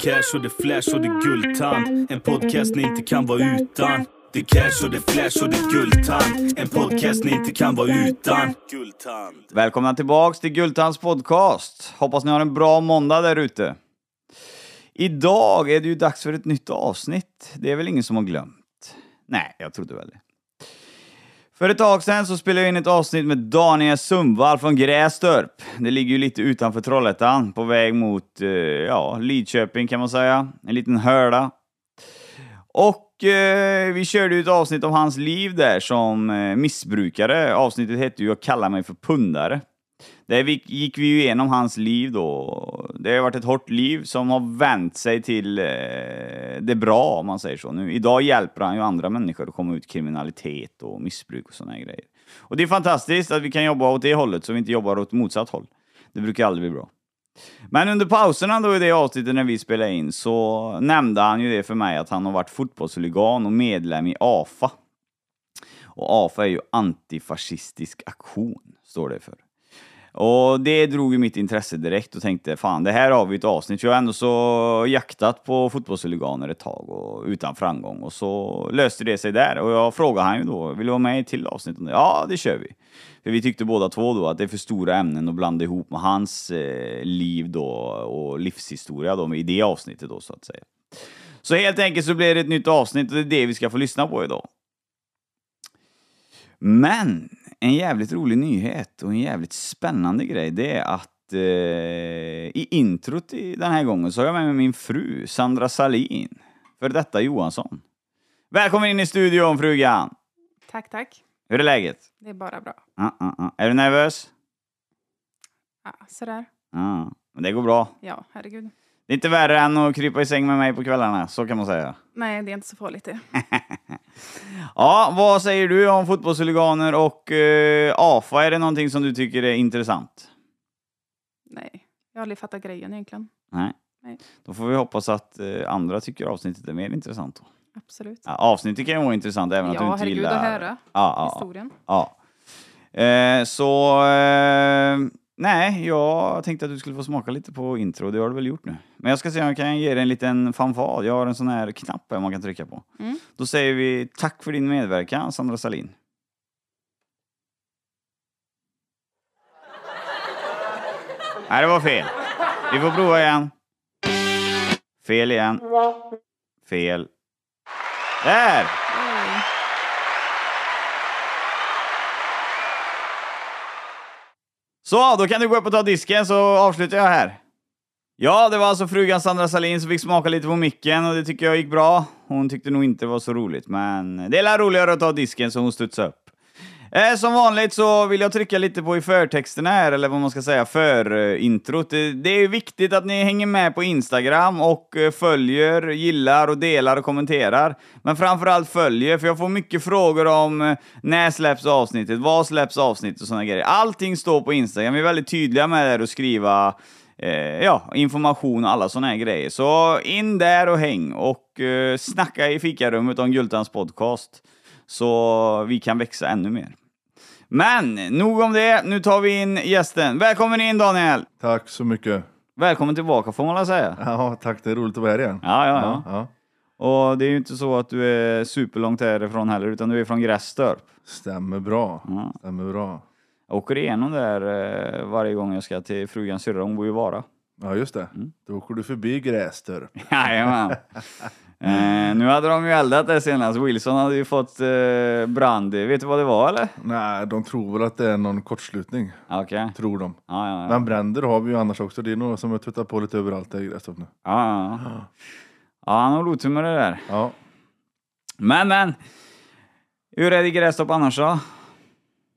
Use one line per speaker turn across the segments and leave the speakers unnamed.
cash och det flash och det guldtand. En podcast ni inte kan vara utan. Det cash och det flash och det guldtand. En podcast ni inte kan vara utan. Guldtand.
Välkomna tillbaks till Guldtands podcast. Hoppas ni har en bra måndag där ute. Idag är det ju dags för ett nytt avsnitt. Det är väl ingen som har glömt? Nej, jag trodde väl det. För ett tag sedan så spelade jag in ett avsnitt med Daniel Sundvall från Grästorp. Det ligger ju lite utanför Trollhättan, på väg mot, eh, ja, Lidköping kan man säga. En liten hörda. Och eh, vi körde ju ett avsnitt om hans liv där som eh, missbrukare. Avsnittet hette ju Jag kallar mig för pundare. Där gick vi ju igenom hans liv då. Det har varit ett hårt liv som har vänt sig till eh, det bra, om man säger så. Nu, idag hjälper han ju andra människor att komma ut kriminalitet och missbruk och sådana grejer. Och det är fantastiskt att vi kan jobba åt det hållet, så vi inte jobbar åt motsatt håll. Det brukar aldrig bli bra. Men under pauserna då i det avsnittet när vi spelade in så nämnde han ju det för mig att han har varit fotbollshuligan och medlem i AFA. Och AFA är ju antifascistisk aktion, står det för. Och det drog ju mitt intresse direkt och tänkte fan det här har vi ett avsnitt. Jag har ändå så jaktat på fotbollshuliganer ett tag och utan framgång och så löste det sig där och jag frågade han ju då, vill du vara med i ett till avsnitt? Ja, det kör vi. För vi tyckte båda två då att det är för stora ämnen att blanda ihop med hans eh, liv då och livshistoria då i det avsnittet då så att säga. Så helt enkelt så blir det ett nytt avsnitt och det är det vi ska få lyssna på idag. Men en jävligt rolig nyhet och en jävligt spännande grej det är att eh, i introt i den här gången så har jag med mig min fru Sandra Salin, för detta Johansson. Välkommen in i studion frugan!
Tack, tack.
Hur är läget?
Det är bara bra.
Ah, ah, ah. Är du nervös?
Ja, sådär.
Ja, men det går bra.
Ja, herregud.
Det är inte värre än att krypa i säng med mig på kvällarna, så kan man säga.
Nej, det är inte så farligt det.
Ja, vad säger du om fotbollshuliganer och eh, AFA? Är det någonting som du tycker är intressant?
Nej, jag har aldrig fattat grejen egentligen.
Nej.
Nej.
Då får vi hoppas att eh, andra tycker avsnittet är mer intressant. Då.
Absolut.
Ja, avsnittet kan ju vara intressant även att du
Ja,
inte
herregud
gillar...
att höra
Ja, ja,
historien.
ja. Eh, så... Nej, jag tänkte att du skulle få smaka lite på intro. Det har du väl gjort nu. Men jag ska se om jag kan ge dig en liten fanfar. Jag har en sån här knapp här man kan trycka på.
Mm.
Då säger vi tack för din medverkan, Sandra Salin. Nej, det var fel. Vi får prova igen. Fel igen. Fel. Där! Så, då kan du gå upp och ta disken så avslutar jag här. Ja, det var alltså frugan Sandra Salin som fick smaka lite på micken och det tycker jag gick bra. Hon tyckte nog inte det var så roligt, men det är la roligare att ta disken så hon studsade upp. Eh, som vanligt så vill jag trycka lite på i förtexterna här, eller vad man ska säga, förintrot. eh. Det, det är viktigt att ni hänger med på Instagram och eh, följer, gillar och delar och kommenterar. Men framförallt följer, för jag får mycket frågor om eh, när släpps avsnittet, vad släpps avsnittet och sådana grejer. Allting står på Instagram, vi är väldigt tydliga med det och skriva eh, ja, information och alla sådana här grejer. Så in där och häng och eh, snacka i fikarummet om Gultans podcast så vi kan växa ännu mer. Men nog om det, nu tar vi in gästen. Välkommen in Daniel!
Tack så mycket.
Välkommen tillbaka får man väl säga.
Ja, tack. Det är roligt att vara här igen.
Ja, ja, ja.
ja.
Och det är ju inte så att du är superlångt härifrån heller, utan du är från Grästorp.
Stämmer bra.
Ja.
Stämmer bra.
Jag åker igenom där eh, varje gång jag ska till frugans syrra, hon bor ju i Vara.
Ja, just det.
Mm.
Då åker du förbi Grästorp.
Jajamän. eh, nu hade de ju eldat det senast. Wilson hade ju fått eh, brand. Vet du vad det var eller?
Nej, de tror väl att det är någon kortslutning.
Ja, Okej.
Tror de.
Ja, ja, ja.
Men bränder har vi ju annars också. Det är några som har tuttat på lite överallt där i Grästorp nu.
Ja, ja, ja. ja han har otur med det där.
Ja.
Men, men. Hur är det i Grästorp annars då?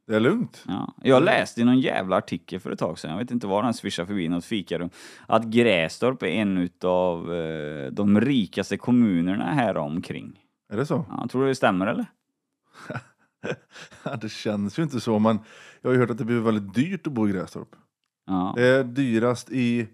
Det är lugnt.
Ja. Jag läste i någon jävla artikel för ett tag sedan, jag vet inte var den svischade förbi något fikarum, att Grästorp är en av eh, de rikaste kommunerna här omkring.
Är det så?
Ja, tror du det stämmer eller?
Det känns ju inte så. Men jag har ju hört att det blir väldigt dyrt att bo i Grästorp.
Ja.
Det är dyrast i...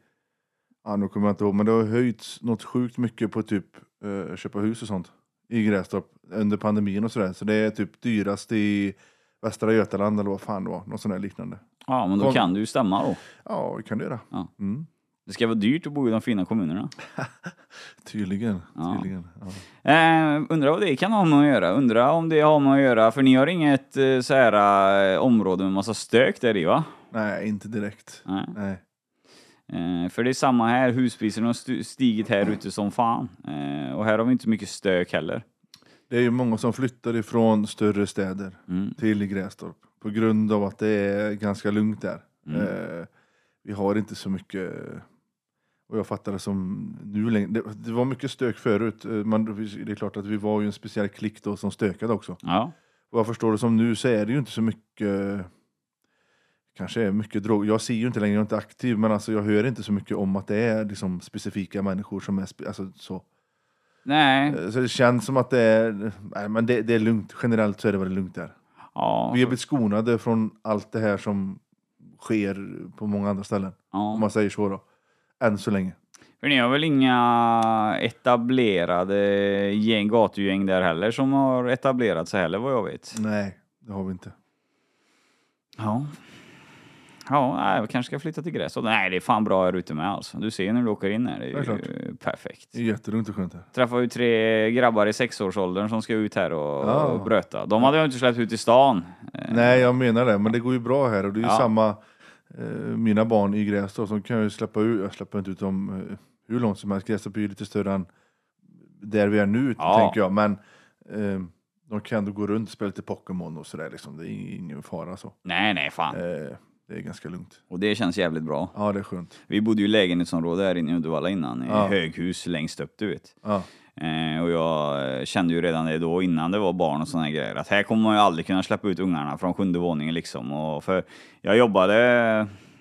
Ja, nu kommer jag inte ihåg, men det har höjts något sjukt mycket på typ eh, köpa hus och sånt i Grästorp under pandemin och sådär. Så det är typ dyrast i Västra Götaland eller vad fan det var. Något sånt där liknande.
ja, men då
Kom-
kan du ju stämma då.
Ja, det kan det göra.
Ja.
Mm.
Det ska vara dyrt att bo i de fina kommunerna.
Tydligen.
Ja.
tydligen. Ja.
Eh, undrar vad det kan ha med att göra. Undrar om det har med att göra, för ni har inget eh, så här eh, område med massa stök där i va?
Nej, inte direkt.
Nej.
Nej.
Eh, för det är samma här, huspriserna har stigit här ute som fan. Eh, och här har vi inte mycket stök heller.
Det är ju många som flyttar ifrån större städer
Mm.
till Grästorp på grund av att det är ganska lugnt där.
Mm.
Eh, vi har inte så mycket, och jag fattar det som nu längre, det, det var mycket stök förut. Eh, Man, det är klart att vi var ju en speciell klick då som stökade också.
Ja.
Vad jag förstår det som nu så är det ju inte så mycket Kanske är mycket drog. Jag ser ju inte längre, jag är inte aktiv, men alltså jag hör inte så mycket om att det är liksom specifika människor som är alltså så.
Nej.
Eh, Så det känns som att det är, nej men det, det är lugnt. Generellt så är det väldigt lugnt där.
Ja.
Vi har blivit skonade från allt det här som sker på många andra ställen. Om
ja.
man säger så då. Än så länge.
För ni har väl inga etablerade gäng, gatugäng där heller som har etablerat sig heller vad jag vet?
Nej, det har vi inte.
Ja. Ja, nej, vi kanske ska flytta till Grästorp. Nej, det är fan bra här ute med alltså. Du ser när du åker in här, det är
Ja, klart.
ju perfekt.
Det är jättelugnt och skönt här.
Träffade ju tre grabbar i sexårsåldern som ska ut här och,
Ja.
och bröta. De hade jag inte släppt ut i stan. Eh,
Nej, jag menar det. Men det går ju bra här och det är ju
Ja.
samma eh, mina barn i Grästorp som kan ju släppa ut, jag släpper inte ut dem eh, hur långt som helst. Grästorp är ju lite större än där vi är nu
Ja.
tänker jag. Men eh, de kan ändå gå runt och spela lite Pokémon och sådär liksom. Det är ingen fara så.
Nej, nej, fan.
Eh, det är ganska lugnt.
Och det känns jävligt bra.
Ja, det är skönt.
Vi bodde ju i lägenhetsområde här inne i Uddevalla innan, i
Ja.
höghus längst upp, du vet.
Ja.
Eh, och jag kände ju redan det då, innan det var barn och här grejer, att här kommer man ju aldrig kunna släppa ut ungarna från sjunde våningen liksom. Och för jag jobbade,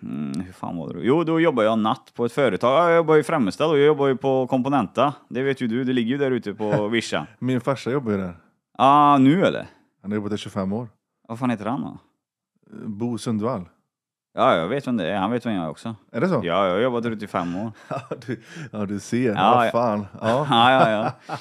mm, hur fan var det då? Jo, då jobbade jag natt på ett företag. Ja, Jag jobbade i Främmestad och jag jobbade ju på Komponenta. Det vet ju du, det ligger ju där ute på vischan.
Min farsa jobbar ju där.
ah, nu eller?
Han har jobbat där 25 år.
Vad fan heter han då?
Bo Sundvall.
Ja, jag vet vem det är. Han vet vem jag är också.
Är det så?
Ja, jag har jobbat där ute i fem år.
Ja, du, ja, du ser.
Ja,
Vad
ja.
fan. Ja.
Ja, ja, ja.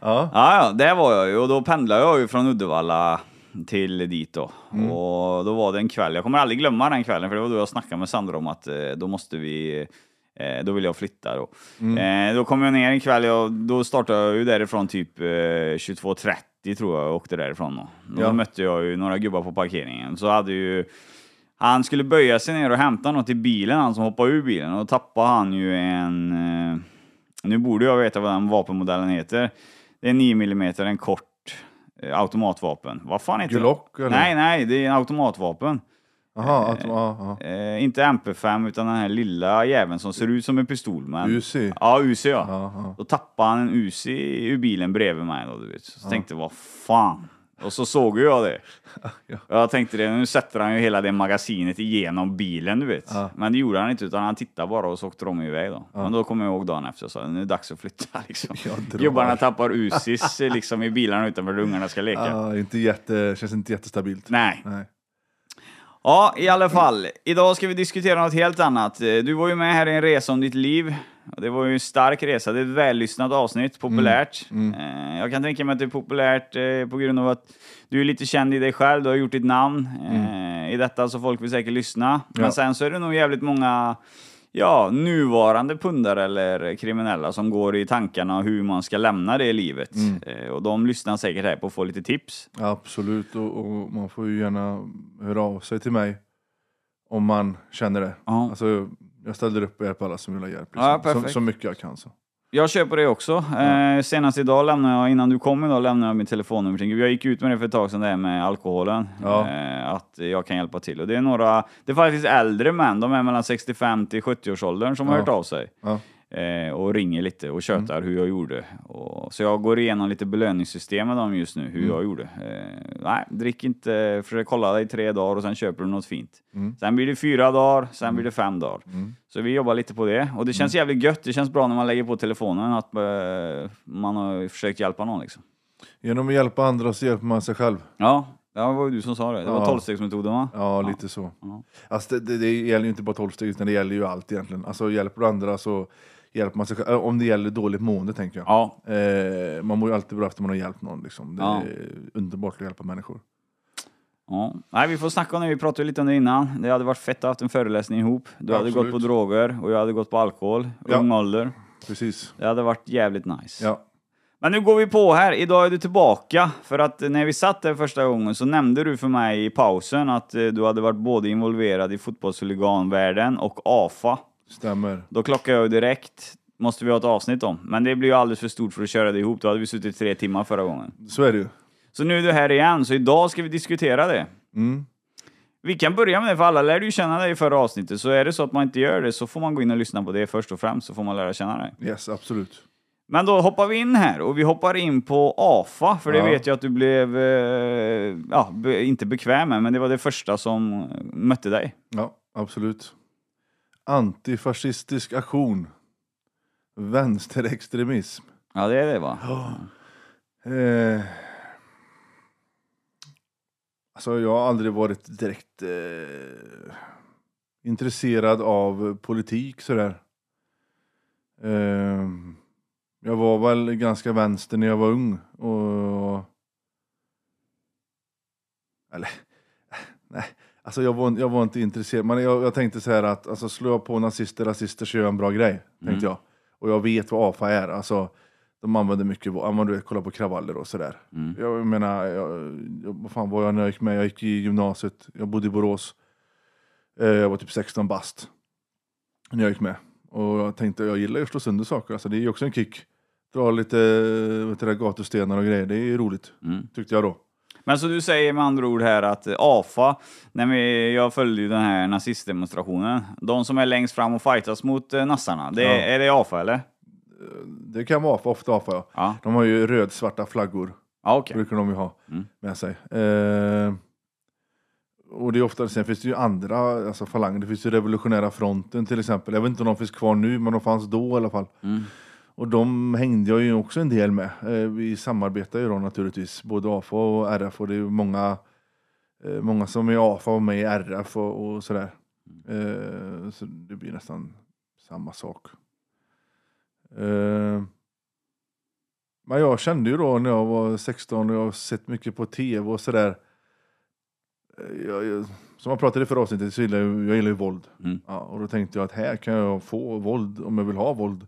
Ja.
Ja, ja, det var jag ju och då pendlade jag ju från Uddevalla till dit då.
Mm.
Och då var det en kväll, jag kommer aldrig glömma den kvällen för det var då jag snackade med Sandra om att eh, då måste vi eh, då vill jag flytta då.
Mm.
Eh, då kom jag ner en kväll, och då startade jag ju därifrån typ eh, 22.30 tror jag och åkte därifrån då. Då
Ja.
mötte jag ju några gubbar på parkeringen. Så hade ju han skulle böja sig ner och hämta något i bilen, han som hoppade ur bilen, och då tappade han ju en... Eh, nu borde jag veta vad den vapenmodellen heter. Det är 9 mm, en kort eh, automatvapen. Vad fan heter
Glock,
det?
eller?
Nej, nej, det är en automatvapen.
Jaha, att, ja, ja.
Eh, inte MP5, utan den här lilla jäveln som ser ut som en pistol. Men...
Uzi.
Ja, Uzi ja.
Ja.
Då tappade han en Uzi ur bilen bredvid mig då, du vet. Så tänkte jag, vad fan. Och så såg ju jag det.
Ja.
Jag tänkte det, nu sätter han ju hela det magasinet igenom bilen, du vet.
Ja.
Men det gjorde han inte, utan han tittade bara och så åkte de iväg då. Men då kom jag ihåg dagen efter och sa, nu är det dags att flytta liksom. Gubbarna tappar Uzis eh, liksom i bilarna utanför där ungarna ska leka.
Ja, inte jätte, känns inte jättestabilt.
Nej.
Nej.
Ja, i alla fall. Idag ska vi diskutera något helt annat. Du var ju med här i en resa om ditt liv. Det var ju en stark resa. Det är ett vällyssnat avsnitt, populärt. Eh, Jag kan tänka mig att det är populärt eh, på grund av att du är lite känd i dig själv, du har gjort ditt namn eh, i detta, så folk vill säkert lyssna. Men
Ja.
sen så är det nog jävligt många ja, nuvarande pundare eller kriminella som går i tankarna hur man ska lämna det livet. Eh, Och de lyssnar säkert här på att få lite tips.
Absolut, och, och man får ju gärna höra av sig till mig om man känner det.
Ja.
Alltså, jag ställer upp och hjälper alla som vill ha hjälp.
Ja,
Liksom. så,
perfekt.
så mycket jag kan. Så.
Jag på det också. Eh, senast idag lämnade jag, innan du kom idag, lämnade jag mitt telefonnummer till Jag gick ut med det för ett tag sedan, det här med alkoholen.
Ja.
Eh, att jag kan hjälpa till. Och det är några, det är faktiskt äldre män, de är mellan 65 till 70-årsåldern som har
Ja.
hört av sig.
Ja.
Eh, och ringer lite och tjötar
Mm.
hur jag gjorde. Och, så jag går igenom lite belöningssystem med dem just nu,
Mm.
hur jag gjorde. Eh, nej, drick inte, försök kolla dig i tre dagar och sen köper du något fint.
Mm.
Sen blir det fyra dagar, sen blir det fem dagar. Så vi jobbar lite på det. Och det känns
Mm.
jävligt gött, det känns bra när man lägger på telefonen att eh, man har försökt hjälpa någon liksom.
Genom att hjälpa andra så hjälper man sig själv.
Ja, det var ju du som sa det. Det var
Ja.
tolvstegsmetoden va?
Ja, lite så.
Ja.
Alltså, det, det, det gäller ju inte bara tolvsteg, utan det gäller ju allt egentligen. Alltså, hjälper du andra så hjälper man själv. Äh, Om det gäller dåligt mående, tänker jag.
Ja,
Eh, man mår ju alltid bra efter man har hjälpt någon. Liksom. Det
Ja.
är underbart att hjälpa människor.
Ja. Nej, vi får snacka om det. Vi pratade lite om det innan. Det hade varit fett att ha haft en föreläsning ihop. Du hade
Absolut.
gått på droger och jag hade gått på alkohol.
Ja.
Ung ålder.
Precis.
Det hade varit jävligt nice.
Ja.
Men nu går vi på här. Idag är du tillbaka. För att när vi satt där första gången så nämnde du för mig i pausen att eh, du hade varit både involverad i fotbollshuliganvärlden och AFA.
Stämmer.
Då klockade jag ju direkt. Måste vi ha ett avsnitt om. Men det blir ju alldeles för stort för att köra det ihop. Då hade vi suttit tre timmar förra gången.
Så är det ju.
Så nu är du här igen, så idag ska vi diskutera det.
Mm.
Vi kan börja med det, för alla lärde ju känna dig i förra avsnittet. Så är det så att man inte gör det så får man gå in och lyssna på det först och främst, så får man lära känna dig.
Yes, absolut.
Men då hoppar vi in här och vi hoppar in på AFA, för det
Ja.
vet jag att du blev, eh, ja, be, inte bekväm med, men det var det första som mötte dig.
Ja, absolut. Antifascistisk aktion. Vänsterextremism.
Ja, det är det va?
Eh, alltså jag har aldrig varit direkt eh, intresserad av politik sådär. Eh, jag var väl ganska vänster när jag var ung. Och, eller, nej. Alltså jag var, jag var inte intresserad, men jag, jag tänkte så här att alltså, slår jag på nazister, rasister så gör jag en bra grej. Tänkte jag. Och jag vet vad AFA är. Alltså, de använder mycket våld. Du kolla på kravaller och sådär.
Mm.
Jag menar, jag, vad fan var jag när jag gick med? Jag gick i gymnasiet, jag bodde i Borås. Eh, jag var typ 16 bast när jag gick med. Och jag tänkte, jag gillar ju att slå sönder saker. Alltså, det är ju också en kick. Dra lite vet du, gatustenar och grejer, det är ju roligt.
Mm.
Tyckte jag då.
Men så du säger med andra ord här att AFA, när vi, jag följde ju den här nazistdemonstrationen, de som är längst fram och fightas mot eh, nassarna, det,
Ja.
är det AFA eller?
Det kan vara AFA, ofta AFA ja.
Ja,
De har ju röd-svarta flaggor.
ja okej.
brukar de ju ha
Mm.
med sig. Eh, och det är ofta, sen finns det ju andra alltså falanger, det finns ju Revolutionära fronten till exempel. Jag vet inte om de finns kvar nu, men de fanns då i alla fall.
Mm.
Och de hängde jag ju också en del med. Eh, vi samarbetar ju då naturligtvis, både AFA och RF, och det är ju många, eh, många som är AFA och med i RF och, och sådär. Eh, så det blir nästan samma sak. Men jag kände ju då när jag var 16 och jag har sett mycket på tv och sådär. som jag pratade i förra avsnittet så gillar jag, jag gillar ju våld.
Mm.
Ja, och då tänkte jag att här kan jag få våld om jag vill ha våld.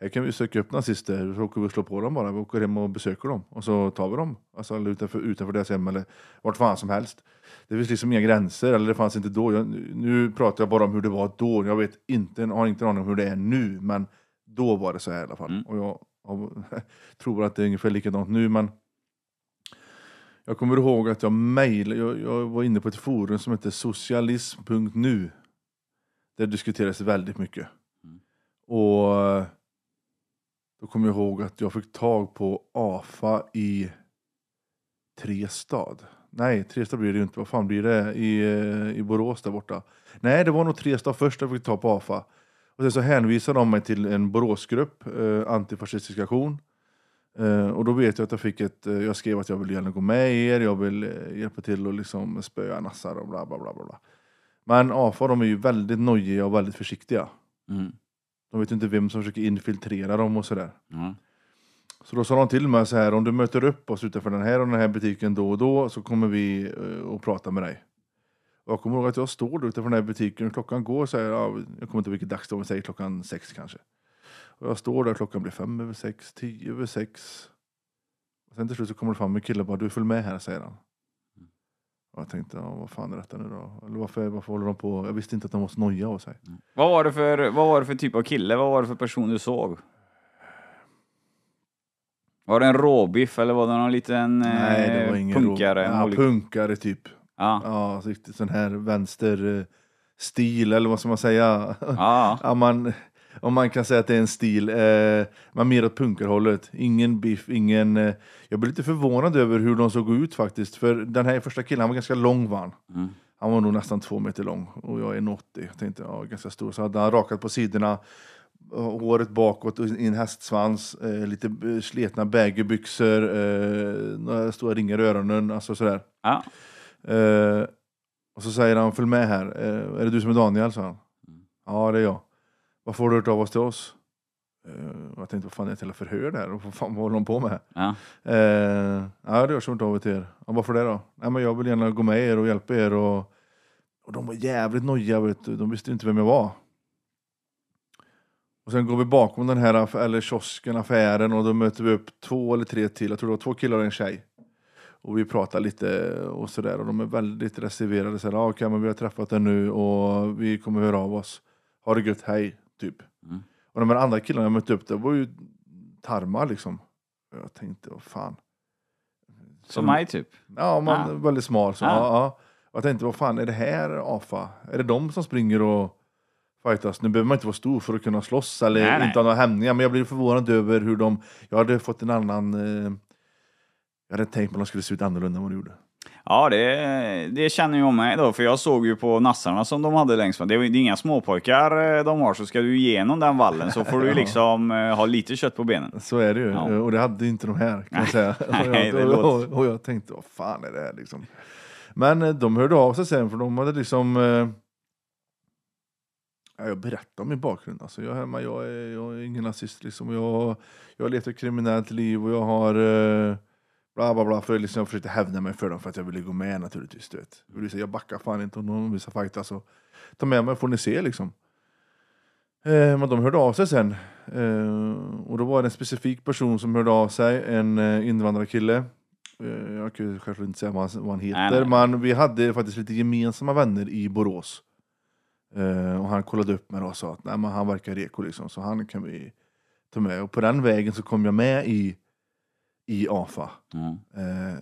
Här kan vi söka upp nazister, så åker vi och slår på dem bara. Vi åker hem och besöker dem och så tar vi dem. Alltså utanför, utanför deras hem eller vart fan som helst. Det finns liksom inga gränser, eller det fanns inte då. Jag, nu pratar jag bara om hur det var då. Jag vet inte, har inte en aning om hur det är nu, men då var det så här i alla fall.
Mm.
Och jag, jag tror att det är ungefär likadant nu, men jag kommer ihåg att jag mejlade, jag, jag var inne på ett forum som heter socialism.nu. Där diskuterades väldigt mycket.
Mm.
Och då kommer jag ihåg att jag fick tag på AFA i Trestad. Nej, Trestad blir det ju inte. Vad fan blir det? I, eh, i Borås där borta. Nej, det var nog Trestad först jag fick tag på AFA. Och sen så hänvisade de mig till en Boråsgrupp, eh, Antifascistisk aktion. Eh, och då vet jag att jag fick ett, eh, jag skrev att jag vill gärna gå med er, jag vill eh, hjälpa till och liksom spöa nassar och bla bla bla bla. bla. Men AFA de är ju väldigt nojiga och väldigt försiktiga.
Mm.
De vet inte vem som försöker infiltrera dem och sådär.
Ja.
Så då sa de till mig så här, om du möter upp oss utanför den här och den här butiken då och då så kommer vi uh, att prata med dig. Och jag kommer ihåg att jag står där utanför den här butiken och klockan går så här, ja, jag kommer inte ihåg vilket dags det var, men säg klockan sex kanske. Och jag står där, klockan blir fem över sex, tio över sex. Och sen till slut så kommer det fram en kille och bara, du följ med här, säger han. Och jag tänkte, ja, vad fan är detta nu då? Eller varför, varför håller de på? Jag visste inte att de var så nojiga av sig.
Vad, var det för, vad var det för typ av kille? Vad var det för person du såg? Var det en råbiff eller var det någon liten eh,
Nej, det var ingen
punkare?
rå- Ja,
hooli-
punkare typ.
ja.
Ja, riktigt sån här vänster eh, stil eller vad ska man säga?
Ja.
ja, man, om man kan säga att det är en stil. Eh, man mer åt punkarhållet. Ingen biff, ingen... Eh, jag blev lite förvånad över hur de såg ut faktiskt. För den här första killen, han var ganska lång var han.
Mm.
Han var nog nästan två meter lång och jag är 1,80. Jag tänkte, ja, ganska stor. Så hade han rakat på sidorna, eh, håret bakåt och i en hästsvans, eh, lite eh, sletna baggybyxor, eh, några stora ringar i öronen, alltså sådär.
ja.
Eh, och så säger han, följ med här. Eh, är det du som är Daniel? sa han. Ja, det är jag. Varför har du hört av oss till oss? Eh, jag tänkte, vad fan är det jävla förhör där? Och vad fan vad håller de på med?
Ja.
Eh, ja, det har hört av er till er. Ja, varför det då? Nej, men jag vill gärna gå med er och hjälpa er. Och, och de var jävligt nojiga, vet du. De visste inte vem jag var. Och sen går vi bakom den här eller kiosken, affären och då möter vi upp två eller tre till. Jag tror det var två killar och en tjej. Och vi pratar lite och sådär och de är väldigt reserverade. Så här, ah, okej, men vi har träffat er nu och vi kommer höra av oss. Ha det gött, hej, typ.
Mm.
Och de här andra killarna jag mötte upp, det var ju tarmar liksom. Jag tänkte, vad fan.
Som mig typ.
Ja, man är väldigt smal. Så,
Ja.
ja. Ja, Och jag tänkte, vad fan är det här AFA? Är det de som springer och fightas? Nu behöver man inte vara stor för att kunna slåss eller
Nej, nej.
inte ha några hämningar. Men jag blev förvånad över hur de... Jag hade fått en annan... Eh, jag hade tänkt mig att de skulle se ut annorlunda än vad de gjorde.
Ja, det, det känner jag mig då, för jag såg ju på nassarna som de hade längst fram. Det är ju är inga småpojkar eh, de har, så ska du igenom den vallen så får du liksom eh, ha lite kött på benen.
Så är det ju.
Ja.
Och det hade inte de här kan jag säga.
Nej,
och, jag, och, och, och jag tänkte, vad fan är det här liksom? Men eh, de hörde av sig sen för de hade liksom... Eh, ja, jag berättade om min bakgrund. Alltså, jag, hemma, jag, är, jag är ingen nazist liksom. Jag, jag ett kriminellt liv och jag har... Eh, bla bla bla. För liksom, jag försökte hävda mig för dem för att jag ville gå med naturligtvis. Du vet. Jag, jag backar fan inte om någon vill fighta så ta med mig får ni se liksom. Eh, men de hörde av sig sen. Eh, och då var det en specifik person som hörde av sig, en eh, invandrarkille. Eh, jag kan självklart inte säga vad han, vad han heter,
Nej, nej.
men vi hade faktiskt lite gemensamma vänner i Borås. Eh, och han kollade upp mig och sa att Nej, men han verkar reko liksom, så han kan vi ta med. Och på den vägen så kom jag med i, i AFA.
Mm.
Eh,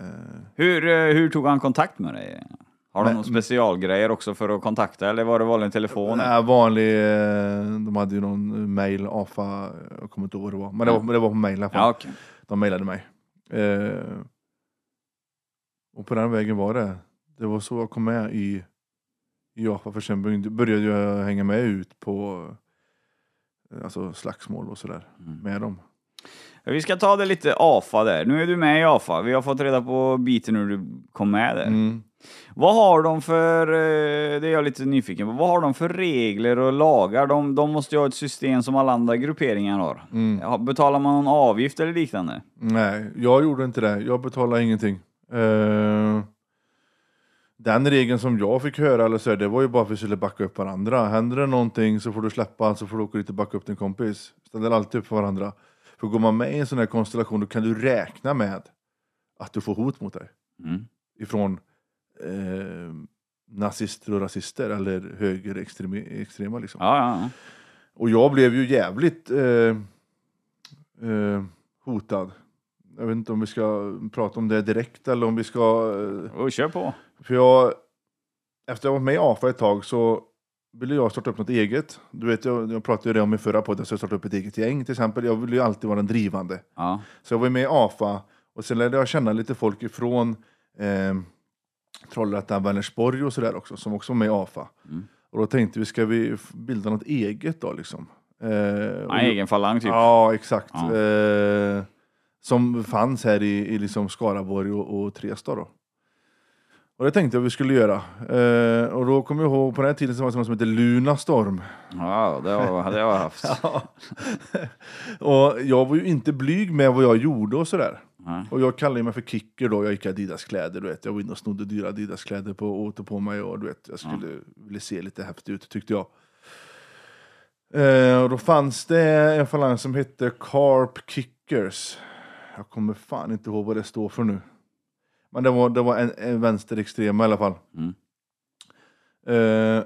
Hur, eh, hur tog han kontakt med dig? Har de några specialgrejer också för att kontakta eller var det vanligen telefon?
Nej, vanlig, eh, de hade ju någon mail, AFA, jag kommer inte ihåg vad det var. Men det var, det var på mail i alla fall.
Ja, okej.
De mejlade mig. Eh, och på den vägen var det. Det var så jag kom med i, i AFA, för sen började- började jag hänga med ut på eh, alltså slagsmål och sådär
Mm.
med dem.
Vi ska ta det lite AFA där. Nu är du med i AFA. Vi har fått reda på biten hur du kom med där.
Mm.
Vad har de för, eh, det är jag lite nyfiken på, vad har de för regler och lagar? De, de måste ju ha ett system som alla andra grupperingar har.
Mm.
Betalar man någon avgift eller liknande?
Nej, jag gjorde inte det. Jag betalade ingenting. Eh, den regeln som jag fick höra, eller så det var ju bara för att vi skulle backa upp varandra. Händer det någonting så får du släppa, så får du åka dit och backa upp din kompis. Ställer alltid upp för varandra. För går man med i en sån här konstellation, då kan du räkna med att du får hot mot dig.
Mm.
Ifrån eh, nazister och rasister, eller högerextrema extrema liksom.
Ja, ja, ja.
Och jag blev ju jävligt eh, eh, hotad. Jag vet inte om vi ska prata om det direkt eller om vi ska... Eh,
Och kör på.
för jag... Efter jag var med i AFA ett tag så ville jag starta upp något eget. Du vet, jag, jag pratade ju det om i förra podden, så jag startade upp ett eget gäng till exempel. Jag ville ju alltid vara den drivande.
Ja.
Så jag var med i AFA och sen lärde jag känna lite folk ifrån eh, Trollhättan, Vänersborg och sådär också, som också var med i AFA.
Mm.
Och då tänkte vi, ska vi bilda något eget då liksom? Eh,
Ja, egen falang typ.
Ja, exakt.
Ja.
Eh, som fanns här i, i liksom Skaraborg och, och Trestad då. Och det tänkte jag vi skulle göra. Eh, och då kommer jag ihåg, på den här tiden så var det något som hette Luna Storm.
Ja, det det har jag haft.
och jag var ju inte blyg med vad jag gjorde och sådär.
Nej.
Och jag kallade mig för kicker då, jag gick i Adidas-kläder, du vet. Jag var inne och snodde dyra Adidas-kläder på, och tog på mig och du vet, jag skulle vilja se lite häftig ut tyckte jag. Eh, och då fanns det en falang som hette Carp Kickers. Jag kommer fan inte ihåg vad det står för nu. Men det var, det var en, en vänsterextrem i alla fall.
Mm.
Eh,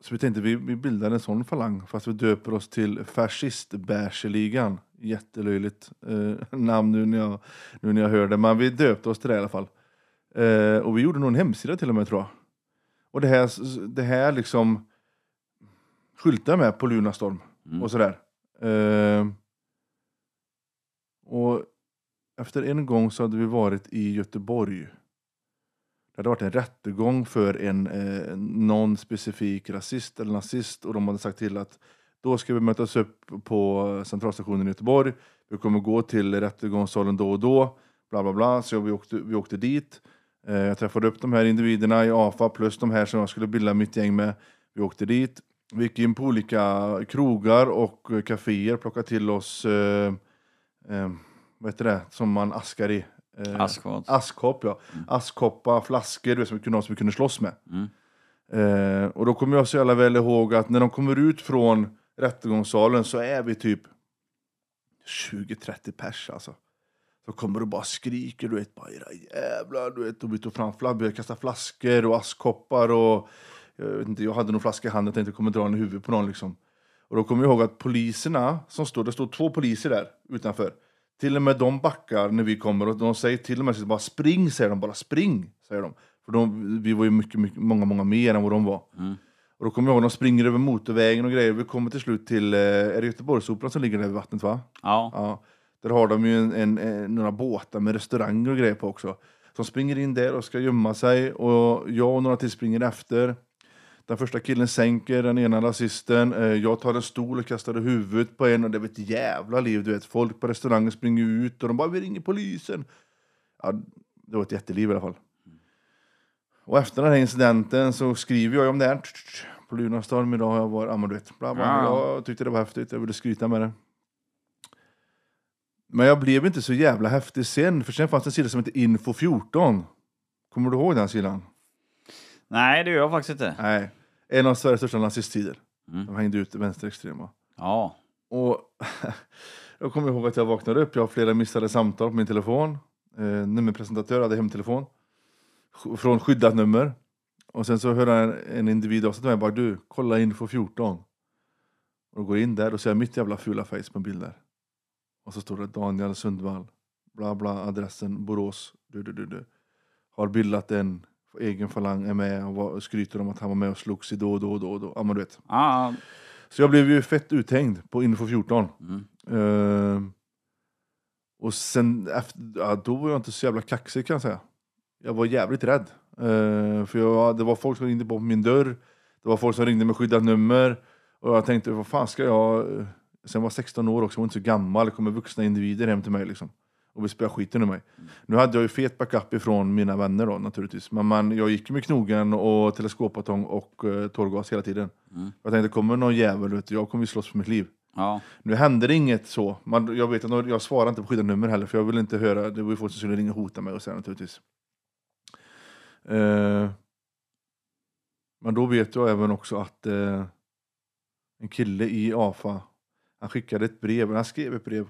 så vi tänkte vi, vi bildar en sån falang fast vi döper oss till Fascistbärseligan. Jättelöjligt eh, namn nu när, jag, nu när jag hör det, men vi döpte oss till det i alla fall. Eh, och vi gjorde nog en hemsida till och med tror jag. Och det här, det här liksom skyltar med på Lunarstorm
Mm.
och sådär. Eh, och efter en gång så hade vi varit i Göteborg. Det hade varit en rättegång för en eh, någon specifik rasist eller nazist och de hade sagt till att då ska vi mötas upp på centralstationen i Göteborg. Vi kommer gå till rättegångssalen då och då. Bla bla bla. Så vi åkte, vi åkte dit. Eh, jag träffade upp de här individerna i AFA plus de här som jag skulle bilda mitt gäng med. Vi åkte dit. Vi gick in på olika krogar och kaféer, plockade till oss, eh, eh, vad heter det, som man askar i? Eh,
Askfat.
Askkopp, ja. Askkoppar, flaskor, du vet, som vi kunde ha som vi kunde slåss med.
Mm.
Eh, och då kommer jag så jävla väl ihåg att när de kommer ut från rättegångssalen så är vi typ 20-30 pers alltså. Så kommer du bara skriker, du vet, bara era jävlar, du vet, och vi tog fram flaggor, började kasta flaskor och askkoppar och jag vet inte, jag hade någon flaska i handen, jag tänkte jag kommer dra den i huvudet på någon liksom. Och då kommer jag ihåg att poliserna som står, det står två poliser där utanför. Till och med de backar när vi kommer och de säger till och med bara spring, säger de bara spring, säger de. För de, vi var ju mycket, mycket, många, många mer än vad de var. Och då kommer jag ihåg, de springer över motorvägen och grejer. Vi kommer till slut till, eh, är det Göteborgsoperan som ligger där vid vattnet va?
Ja.
Ja. Där har de ju en, en, en, några båtar med restauranger och grejer på också. Så de springer in där och ska gömma sig och jag och några till springer efter. Den första killen sänker den ena rasisten. Eh, Jag tar en stol och kastar i huvudet på en och det var ett jävla liv. Du vet, folk på restaurangen springer ut och de bara vi ringer polisen. Ja, det var ett jätteliv i alla fall. Och efter den här incidenten så skriver jag om det här. På Lunarstorm idag har jag varit, ja men du vet, bla bla.
Ja.
Jag tyckte det var häftigt, jag ville skryta med det. Men jag blev inte så jävla häftig sen, för sen fanns det en sida som hette Info 14. Kommer du ihåg den sidan?
Nej, det gör jag faktiskt inte.
Nej. En av Sveriges största nazisttider.
Mm.
De hängde ut vänsterextrema.
Ja.
Och jag kommer ihåg att jag vaknade upp, jag har flera missade samtal på min telefon. Eh, nummerpresentatör hade hemtelefon. Från skyddat nummer. Och sen så hör en, en individ av sig till mig bara du, kolla info 14. Och går in där och ser mitt jävla fula face på en bild där. Och så står det Daniel Sundvall. Bla bla, adressen Borås. Du, du, du, du. Har bildat en egen falang, är med och var, skryter om att han var med och slogs i då och då och då. och då. Ja men du vet.
Ja.
Så jag blev ju fett uthängd på Info 14.
Mm.
Ehm, och sen efter, ja, då var jag inte så jävla kaxig kan jag säga. Jag var jävligt rädd. Ehm, för jag, det var folk som ringde på min dörr. Det var folk som ringde med skyddat nummer. Och jag tänkte, vad fan ska jag... Sen var jag 16 år också, jag var inte så gammal. Det kommer vuxna individer hem till mig liksom. Och vill spela skiten ur mig. Nu hade jag ju fet backup ifrån mina vänner då naturligtvis. Men man, jag gick med knogen och teleskopbatong och uh, tårgas hela tiden.
Mm.
Jag tänkte, kommer någon jävel, vet du, jag kommer ju slåss för mitt liv.
Ja.
Nu hände det inget så. Man, jag vet att jag svarar inte på skyddat nummer heller, för jag vill inte höra, det var ju folk som skulle ringa och hota mig och så naturligtvis. Eh, men då vet jag även också att eh, en kille i AFA, han skickade ett brev, han skrev ett brev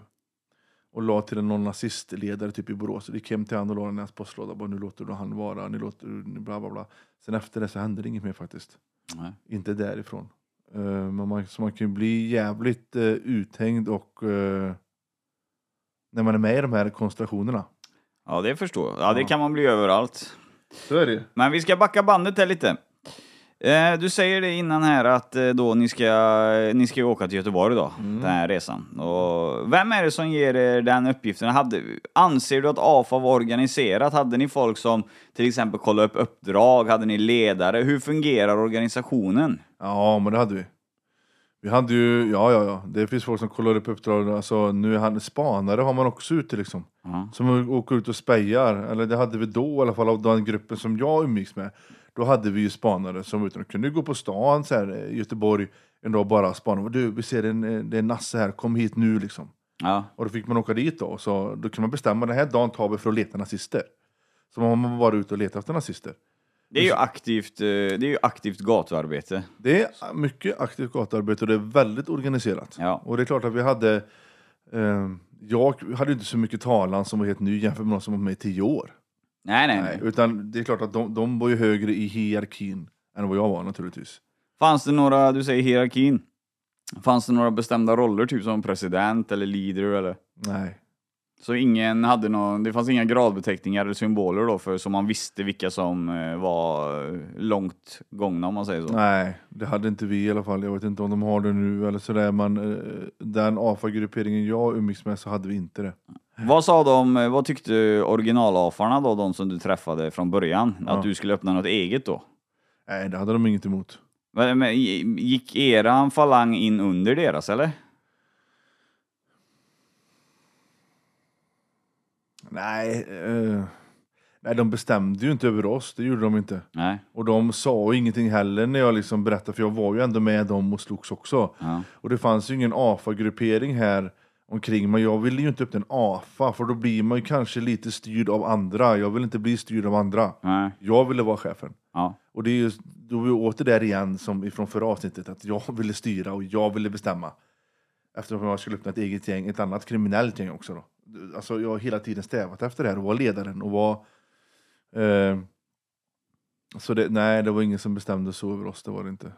och la till någon nazistledare typ i Borås. Jag gick hem till honom och la den i hans postlåda. Bara, nu låter du han vara, ni låter bla bla bla. Sen efter det så hände det inget mer faktiskt.
Nej.
Inte därifrån. Eh, men man, så man kan ju bli jävligt uh, uthängd och eh, när man är med i de här konstellationerna.
Ja, det förstår jag. Ja, det kan man bli överallt.
Så är det
Men vi ska backa bandet här lite. Eh, Du säger det innan här att eh, då ni ska, ni ska åka till Göteborg då, den här resan. Och vem är det som ger er den uppgiften? Hade, anser du att AFA var organiserat? Hade ni folk som till exempel kollade upp uppdrag? Hade ni ledare? Hur fungerar organisationen?
Ja, men det hade vi. Vi hade ju, ja ja ja, det finns folk som kollar upp uppdrag, alltså nu är han spanare har man också ute liksom.
Ja.
Som åker ut och spejar, eller det hade vi då i alla fall av den gruppen som jag umgicks med. Då hade vi ju spanare som utan kunde gå på stan så här, i Göteborg en dag bara spana. Du, vi ser en, eh, det är Nasse här, kom hit nu liksom.
Ja.
Och då fick man åka dit då, så då kan man bestämma den här dagen tar vi för att leta nazister. Så man har varit ute och letat efter nazister.
Det är ju aktivt, eh, det är ju aktivt gatuarbete.
Det är mycket aktivt gatuarbete och det är väldigt organiserat.
Ja.
Och det är klart att vi hade, eh, jag hade inte så mycket talan som var helt ny jämfört med någon som var med i tio år.
Nej, nej,
Nej, utan det är klart att de, de var ju högre i hierarkin än vad jag var naturligtvis.
Fanns det några, du säger hierarkin. Fanns det några bestämda roller, typ som president eller leader eller?
Nej.
Så ingen hade någon, det fanns inga gradbeteckningar eller symboler då för så man visste vilka som eh, var eh, långt gångna om man säger så.
Nej, det hade inte vi i alla fall. Jag vet inte om de har det nu eller sådär, men eh, den AFA-grupperingen jag umgicks med så hade vi inte det.
Vad sa de, vad tyckte originalafarna då, de som du träffade från början?
Ja.
Att du skulle öppna något eget då?
Nej, det hade de inget emot.
Men, men, gick eran falang in under deras eller?
Nej, eh, Nej, de bestämde ju inte över oss, det gjorde de inte.
Nej.
Och de sa ingenting heller när jag liksom berättade, för jag var ju ändå med dem och slogs också.
Ja.
Och det fanns ju ingen AFA-gruppering här omkring, men jag ville ju inte upp en AFA, för då blir man ju kanske lite styrd av andra. Jag vill inte bli styrd av andra.
Nej.
Jag ville vara chefen.
Ja.
Och det är ju, då är vi åter där igen som ifrån förra avsnittet, att jag ville styra och jag ville bestämma. Eftersom jag skulle öppna ett eget gäng, ett annat kriminellt gäng också då. Alltså jag har hela tiden strävat efter det här och vara ledaren och vara... Eh, så det, nej, det var ingen som bestämde så över oss, det var det inte.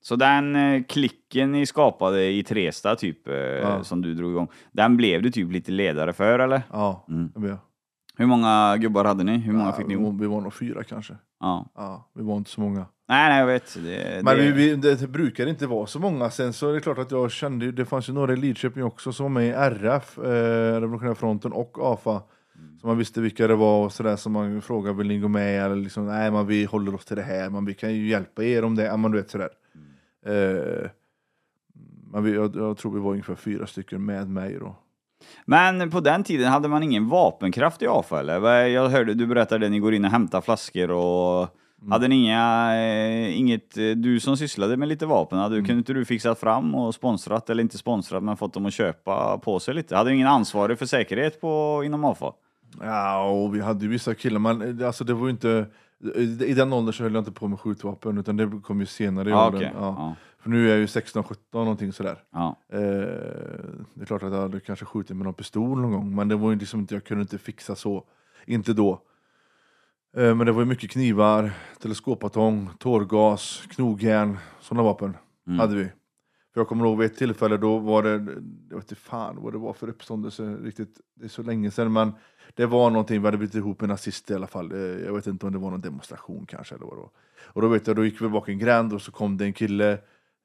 Så den eh, klicken ni skapade i Tresta typ, eh,
Ja.
som du drog igång, den blev du typ lite ledare för eller?
Ja,
Mm.
det blev jag.
Hur många gubbar hade ni? Hur många
Ja,
fick ni
vi, var, vi var nog fyra kanske.
Ja.
Ja, vi var inte så många.
Nej, nej, jag vet. Det,
Men
det...
vi, vi, det brukar inte vara så många. Sen så är det klart att jag kände, det fanns ju några i Lidköping också som var med i RF, eh, Revolutionära fronten och AFA. Så man visste vilka det var och sådär, så man frågade vill ni gå med eller liksom, nej men vi håller oss till det här, men vi kan ju hjälpa er om det, ja men du vet sådär. Eh, men vi, jag, jag tror vi var ungefär fyra stycken med mig då.
Men på den tiden hade man ingen vapenkraft i AFA eller? Jag hörde du berättade att ni går in och hämtar flaskor och
Mm.
hade ni inga, eh, inget, eh, du som sysslade med lite vapen, hade,
Mm.
kunde inte du fixat fram och sponsrat, eller inte sponsrat, men fått dem att köpa på sig lite? Hade du ingen ansvarig för säkerhet på, inom AFA?
Ja, och vi hade ju vissa killar, men eh, alltså det var ju inte, i den åldern så höll jag inte på med skjutvapen, utan det kom ju senare i
Ja,
åldern.
okej.
Ja.
Ja,
För nu är jag ju 16-17 någonting sådär.
ja.
Eh, det är klart att jag hade kanske skjutit med någon pistol någon gång, men det var ju liksom inte, jag kunde inte fixa så. Inte då. Eh, men det var ju mycket knivar, teleskopbatong, tårgas, knogjärn, sådana vapen
Mm.
hade vi. För jag kommer ihåg vid ett tillfälle, då var det, jag vet inte fan vad det var för uppståndelse riktigt, det är så länge sedan, men det var någonting, vi hade blivit ihop med nazister i alla fall. Eh, Jag vet inte om det var någon demonstration kanske eller vad det var. Och då vet jag, då gick vi bak en gränd och så kom det en kille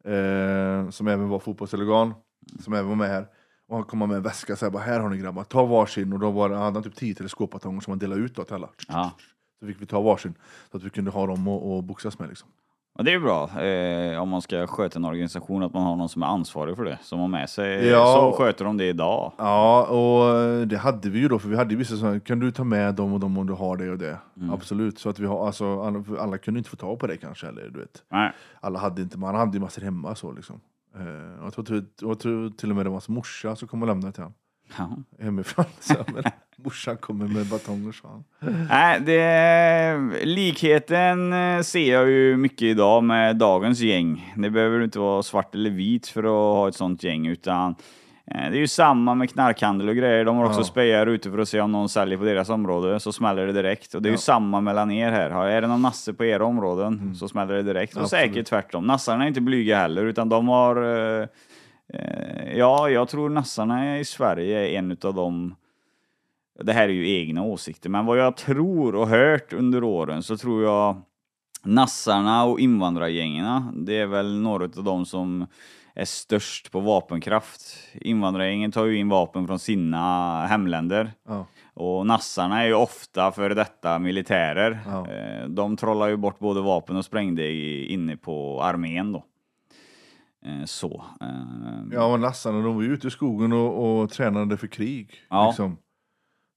eh, som även var fotbollshuligan, som även var med här. Och han kom med en väska och sa här har ni grabbar, ta varsin. Och då var det, han hade typ 10 teleskopbatonger som han delade ut då till alla.
ja.
Så fick vi ta varsin, så att vi kunde ha dem och, och boxas med liksom.
Och det är bra eh, om man ska sköta en organisation att man har någon som är ansvarig för det, som har med sig.
Ja.
Så sköter de det idag.
Ja, och det hade vi ju då, för vi hade vissa sådana, kan du ta med dem och dem om du har det och det? Absolut, så att vi har, alltså, alla, alla kunde inte få tag på det kanske, eller du vet.
Nej.
Alla hade inte, man hade ju massor hemma så liksom. Eh, jag, tror, till- jag tror till och med det var hans morsa som kom och lämnade till honom.
Ja.
Hemifrån. Så, men morsan kommer med batonger sa han.
Nej, det, likheten eh, ser jag ju mycket idag med dagens gäng. Det behöver inte vara svart eller vit för att ha ett sånt gäng, utan eh, det är ju samma med knarkhandel och grejer. De har också
Ja.
spejar ute för att se om någon säljer på deras område, så smäller det direkt. Och det är ju
Ja.
samma mellan er här. Är det någon nasse på era områden så smäller det direkt. Och
Absolut.
säkert tvärtom. Nassarna är inte blyga heller, utan de har... eh, ja, jag tror nassarna i Sverige är en utav de det här är ju egna åsikter, men vad jag tror och hört under åren så tror jag nassarna och invandrargängerna, det är väl några av de som är störst på vapenkraft. Invandrargängen tar ju in vapen från sina hemländer.
Ja.
Och nassarna är ju ofta före detta militärer.
Ja.
Eh, De trollar ju bort både vapen och sprängdeg inne på armén då. Eh, Så. eh,
Ja, men nassarna de var ju ute i skogen och, och tränade för krig.
Ja.
Liksom.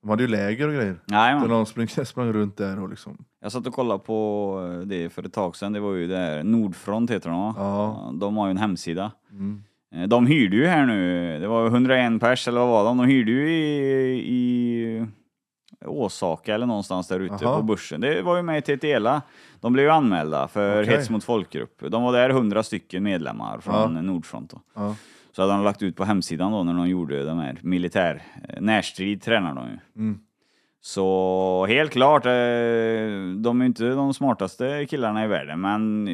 De hade ju läger och grejer.
Nej,
Där de sprang, sprang runt där och liksom.
Jag satt och kollade på det för ett tag sedan. Det var ju det här Nordfront heter de va?
Ja.
De har ju en hemsida.
Mm.
Eh, De hyrde ju här nu, det var 101 pers eller vad var de? De hyrde ju i, i Åsaka eller någonstans där ute
Aha.
på börsen. Det var ju med i TTELA. De blev ju anmälda för
Okej.
hets mot folkgrupp. De var där 100 stycken medlemmar från
Ja.
Nordfront.
Ja.
Så hade de lagt ut på hemsidan då när de gjorde de här militär, eh, närstrid tränar de ju.
Mm.
Så helt klart, eh, de är inte de smartaste killarna i världen, men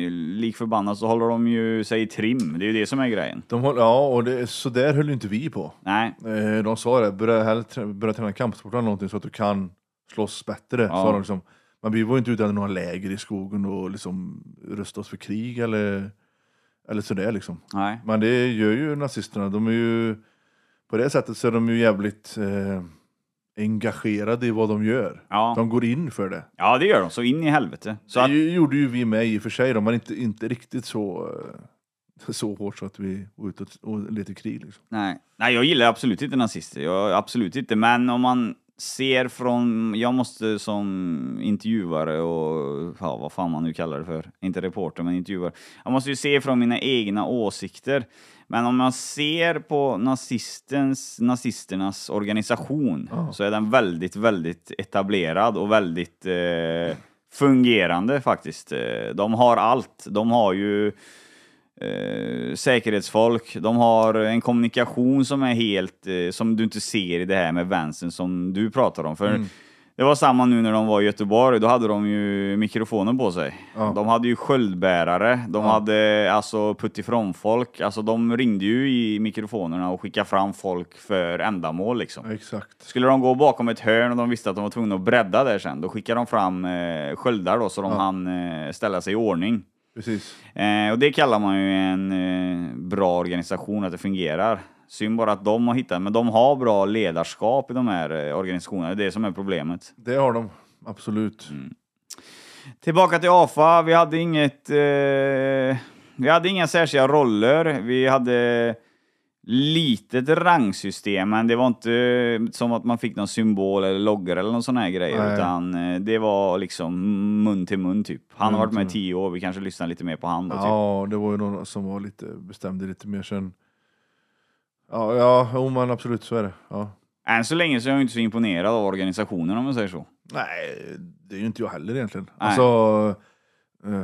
lik förbannat så håller de ju sig i trim. Det är ju det som är grejen.
De håll, ja, och det, så där höll inte vi på.
Nej,
Eh, de sa det, börja, hellre börja träna kampsport eller någonting så att du kan slåss bättre.
Ja.
Sa de liksom. Men vi var inte ute i några läger i skogen och liksom rusta oss för krig eller, eller sådär liksom.
nej.
Men det gör ju nazisterna. De är ju, på det sättet så är de ju jävligt eh, engagerade i vad de gör.
Ja.
De går in för det.
ja, det gör de. Så in i helvete. Så att,
det gjorde ju vi med i och för sig, då, men inte, inte riktigt så, eh, så hårt så att vi var ute och, letade krig. Liksom.
nej. nej, jag gillar absolut inte nazister. Jag, absolut inte. Men om man ser från, jag måste som intervjuare och ja, vad fan man nu kallar det för, inte reporter men intervjuare. Jag måste ju se från mina egna åsikter. Men om man ser på nazistens, nazisternas organisation så är den väldigt, väldigt etablerad och väldigt eh, fungerande faktiskt. Eh, De har allt. De har ju eh, säkerhetsfolk, de har en kommunikation som är helt, eh, som du inte ser i det här med vänstern som du pratar om. För det var samma nu när de var i Göteborg, då hade de ju mikrofonen på sig.
Ja.
De hade ju sköldbärare, de hade alltså puttifrån-folk, alltså de ringde ju i mikrofonerna och skickade fram folk för ändamål liksom.
Exakt.
Skulle de gå bakom ett hörn och de visste att de var tvungna att bredda där sen, då skickade de fram eh, sköldar då så de hann eh, ställa sig i ordning.
Precis.
Eh, och det kallar man ju en eh, bra organisation, att det fungerar. Synd bara att de har hittat, men de har bra ledarskap i de här eh, organisationerna, det är det som är problemet.
Det har de. Absolut.
Mm. Tillbaka till AFA, vi hade inget... Eh, vi hade inga särskilda roller, vi hade litet rangsystem, men det var inte som att man fick någon symbol eller loggor eller någon sån här grejer,
Nej.
utan eh, det var liksom mun till mun typ. Han har varit med i tio år, vi kanske lyssnar lite mer på han då. Typ.
Ja, det var ju någon som var lite, bestämde lite mer sen. Ja, ja, jo, men absolut så är det. Ja.
Än så länge så är jag inte så imponerad av organisationen om man säger så.
Nej, det är ju inte jag heller egentligen.
Nej.
Alltså, eh,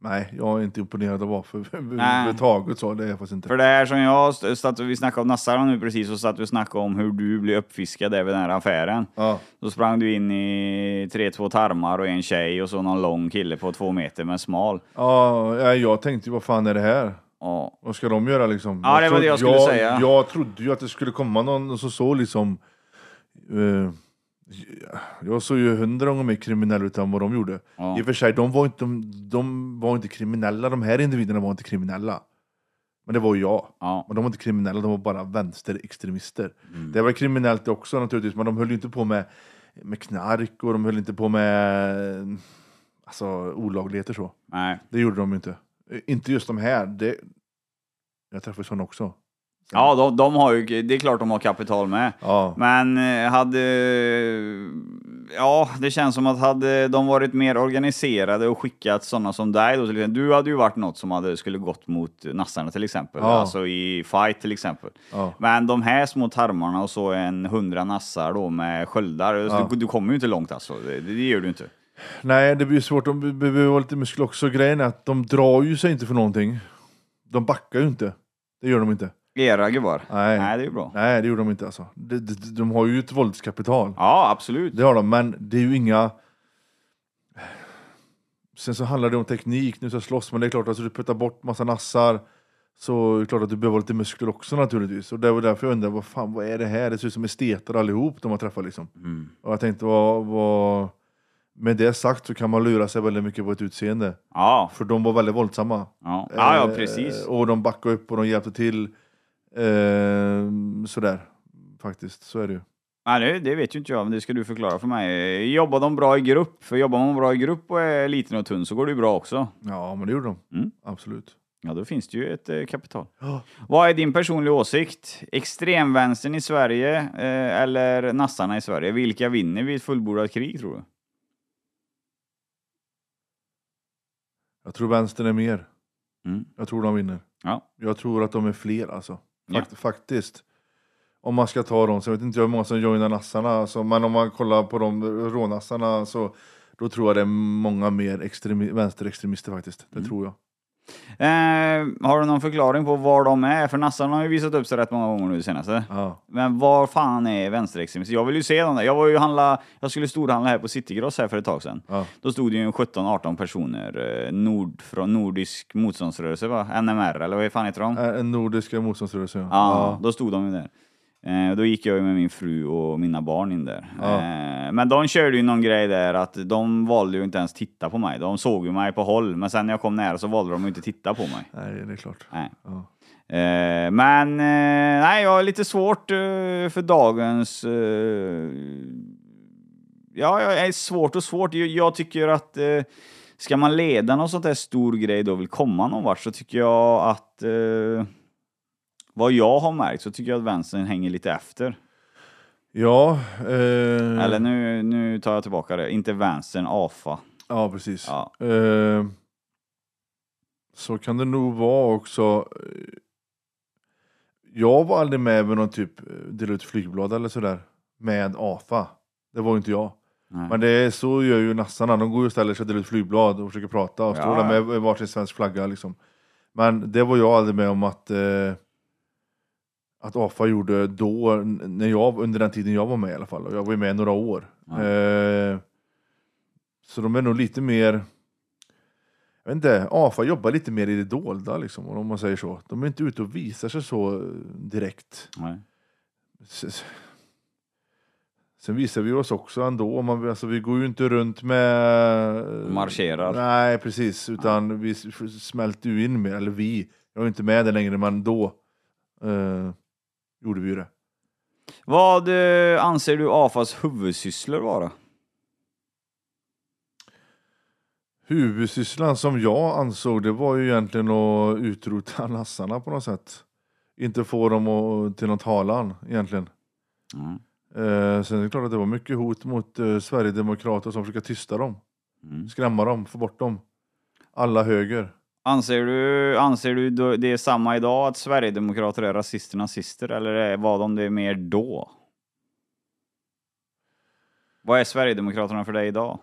nej, jag är inte imponerad av AFA överhuvudtaget. Så, det är jag faktiskt inte.
För det här som jag, satt, vi snackade om Nassar nu precis, och satt vi och snackade om hur du blev uppfiskad där vid den här affären.
Ja,
Då sprang du in i tre, två tarmar och en tjej och så någon lång kille på två meter men smal.
ja, jag tänkte ju vad fan är det här?
Ja.
Vad ska de göra liksom?
Ja, det var det jag skulle
jag,
säga.
Jag trodde ju att det skulle komma någon som så liksom... eh, jag såg ju hundra gånger mer kriminell ut än vad de gjorde.
Ja.
I och för sig, de var, inte, de, de var inte kriminella, de här individerna var inte kriminella. Men det var ju jag.
Ja.
Men de var inte kriminella, de var bara vänsterextremister.
Mm.
Det var kriminellt också naturligtvis, men de höll ju inte på med, med knark och de höll inte på med alltså, olagligheter så.
Nej.
Det gjorde de ju inte. Eh, Inte just de här. Det... Jag träffade sådana också.
Ja, de, de har ju, det är klart de har kapital med.
Ja.
Men eh, hade... Ja, det känns som att hade de varit mer organiserade och skickat sådana som dig då, till exempel. Du hade ju varit något som hade, skulle gått mot nassarna till exempel.
Ja.
Alltså i fight till exempel.
Ja.
Men de här små tarmarna och så en hundra nassar då med sköldar.
Ja.
Du, du kommer ju inte långt alltså. Det, det gör du inte.
Nej, det blir svårt. De be- behöver vara lite muskler också. Grejen är att de drar ju sig inte för någonting. De backar ju inte. Det gör de inte.
Era gubbar.
Nej.
Nej, det är ju bra.
Nej, det gjorde de inte alltså. De, de, de har ju ett våldskapital.
Ja, absolut.
Det har de, men det är ju inga... Sen så handlar det om teknik, nu ska jag slåss, men det är klart att alltså, du puttar bort massa nassar så är det klart att du behöver lite muskler också naturligtvis. Och det var därför jag undrade, vad fan, vad är det här? Det ser ut som esteter allihop de har träffat liksom.
Mm.
Och jag tänkte, vad, vad... Med det sagt så kan man lura sig väldigt mycket på ett utseende.
Ja,
För de var väldigt våldsamma.
ja, ja, ja
Eh,
precis.
Och de backade upp och de hjälpte till. Eh, sådär, faktiskt. Så är det ju.
Ja, det, det vet ju inte jag, men det ska du förklara för mig. Jobbar de bra i grupp? För jobbar man bra i grupp och är liten och tunn så går det ju bra också.
Ja, men det gjorde de.
Mm.
Absolut.
Ja, då finns det ju ett eh, kapital.
Ja.
Vad är din personliga åsikt? Extremvänstern i Sverige eh, eller nassarna i Sverige? Vilka vinner vid ett fullbordat krig tror du?
Jag tror vänstern är mer.
Mm.
Jag tror de vinner.
Ja.
Jag tror att de är fler alltså.
Ja.
Fakt, Faktiskt. Om man ska ta dem, så jag vet inte hur många som joinar nassarna, alltså, men om man kollar på de rånassarna så då tror jag det är många mer extremi- vänsterextremister faktiskt. Det
Mm.
tror jag.
Eh, har du någon förklaring på var de är? För nassarna har ju visat upp sig rätt många gånger nu senaste.
Ja.
Men var fan är vänsterextremister? Jag vill ju se dem där. Jag var ju handla, jag skulle storhandla här på Citygross här för ett tag sedan.
Ja.
Då stod det ju en 17-18 personer, eh, nord, från Nordisk motståndsrörelse va? NMR eller vad fan heter de?
En nordiska motståndsrörelse. Ja.
Ja, då stod de ju där. Eh, då gick jag med min fru och mina barn in där.
Ja.
Eh, men de körde ju någon grej där att de valde ju inte ens titta på mig. De såg ju mig på håll, men sen när jag kom nära så valde de ju inte titta på mig.
Nej, det är klart.
Nej.
Ja.
Eh, men nej, jag har lite svårt för dagens... Ja, jag är svårt och svårt. Jag, jag tycker att ska man leda någon sånt där stor grej då vill komma någon vart så tycker jag att vad jag har märkt så tycker jag att vänstern hänger lite efter.
Ja, eh,
Eller nu, nu tar jag tillbaka det. Inte vänstern, AFA.
ja precis.
Ja.
Eh, så kan det nog vara också. Jag var aldrig med med någon typ eh, dela ut flygblad eller sådär med AFA. Det var inte jag.
Nej.
Men det är, så gör ju nassarna. De går ju och ställer sig och delar ut flygblad och försöker prata och står
Ja,
där med varsin svensk flagga liksom. Men det var jag aldrig med om att eh, att AFA gjorde då, när jag, under den tiden jag var med i alla fall. Och jag var ju med några år.
Ja.
Eh, så de är nog lite mer, jag vet inte, AFA jobbar lite mer i det dolda liksom, om man säger så. De är inte ute och visar sig så direkt.
Nej.
Sen visar vi oss också ändå, man, alltså, vi går ju inte runt med...
Marscherar.
Nej, precis, utan vi smälter ju in mer, eller vi, jag är inte med där längre, men då eh, gjorde vi ju det.
Vad eh, anser du AFAs huvudsysslor vara?
Huvudsysslan som jag ansåg det var ju egentligen att utrota nassarna på något sätt. Inte få dem att, till någon talan egentligen.
Mm.
Eh, sen är det klart att det var mycket hot mot eh, Sverigedemokrater som försöker tysta dem.
Mm.
Skrämma dem, få bort dem. Alla höger.
Anser du, anser du det är samma idag att Sverigedemokrater är rasister nazister eller var de det mer då? Vad är Sverigedemokraterna för dig idag?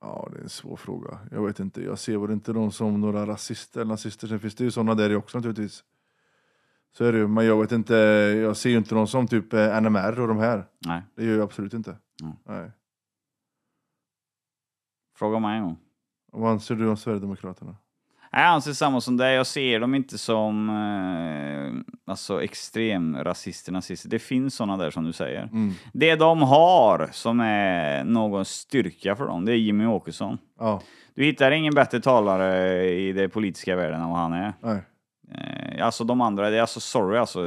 Ja, det är en svår fråga. Jag vet inte. Jag ser väl inte dem som några rasister eller nazister. Sen finns det ju sådana där också naturligtvis. Så är det ju. Men jag vet inte. Jag ser ju inte dem som typ eh, NMR och de här.
Nej,
Det gör jag absolut inte.
Mm.
Nej.
fråga mig en gång.
Vad anser du om Sverigedemokraterna?
Jag anser samma som dig. Jag ser dem inte som eh, alltså extrem rasister, nazister. Det finns sådana där som du säger.
Mm.
Det de har som är någon styrka för dem, det är Jimmy Åkesson.
Ja,
Du hittar ingen bättre talare i den politiska världen än vad han är.
nej.
Eh, alltså de andra, det är alltså sorry alltså.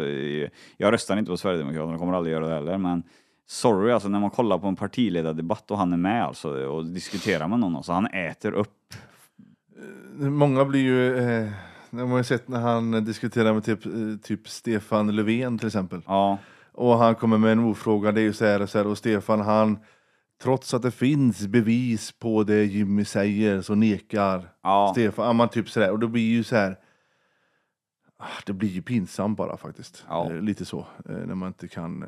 Jag röstar inte på Sverigedemokraterna, kommer aldrig göra det heller, men sorry alltså när man kollar på en partiledardebatt och han är med alltså och diskuterar med någon, alltså han äter upp.
Många blir ju... Eh, man har ju sett när han diskuterar med typ, eh, typ Stefan Löfven till exempel.
Ja,
Och han kommer med en ofråga, det är ju så här och så här. Och Stefan han, trots att det finns bevis på det Jimmy säger så nekar
ja.
Stefan. Man typ så där. Och då blir ju så här. ah, Det blir ju pinsamt bara faktiskt.
Ja.
Eh, Lite så. eh, När man inte kan.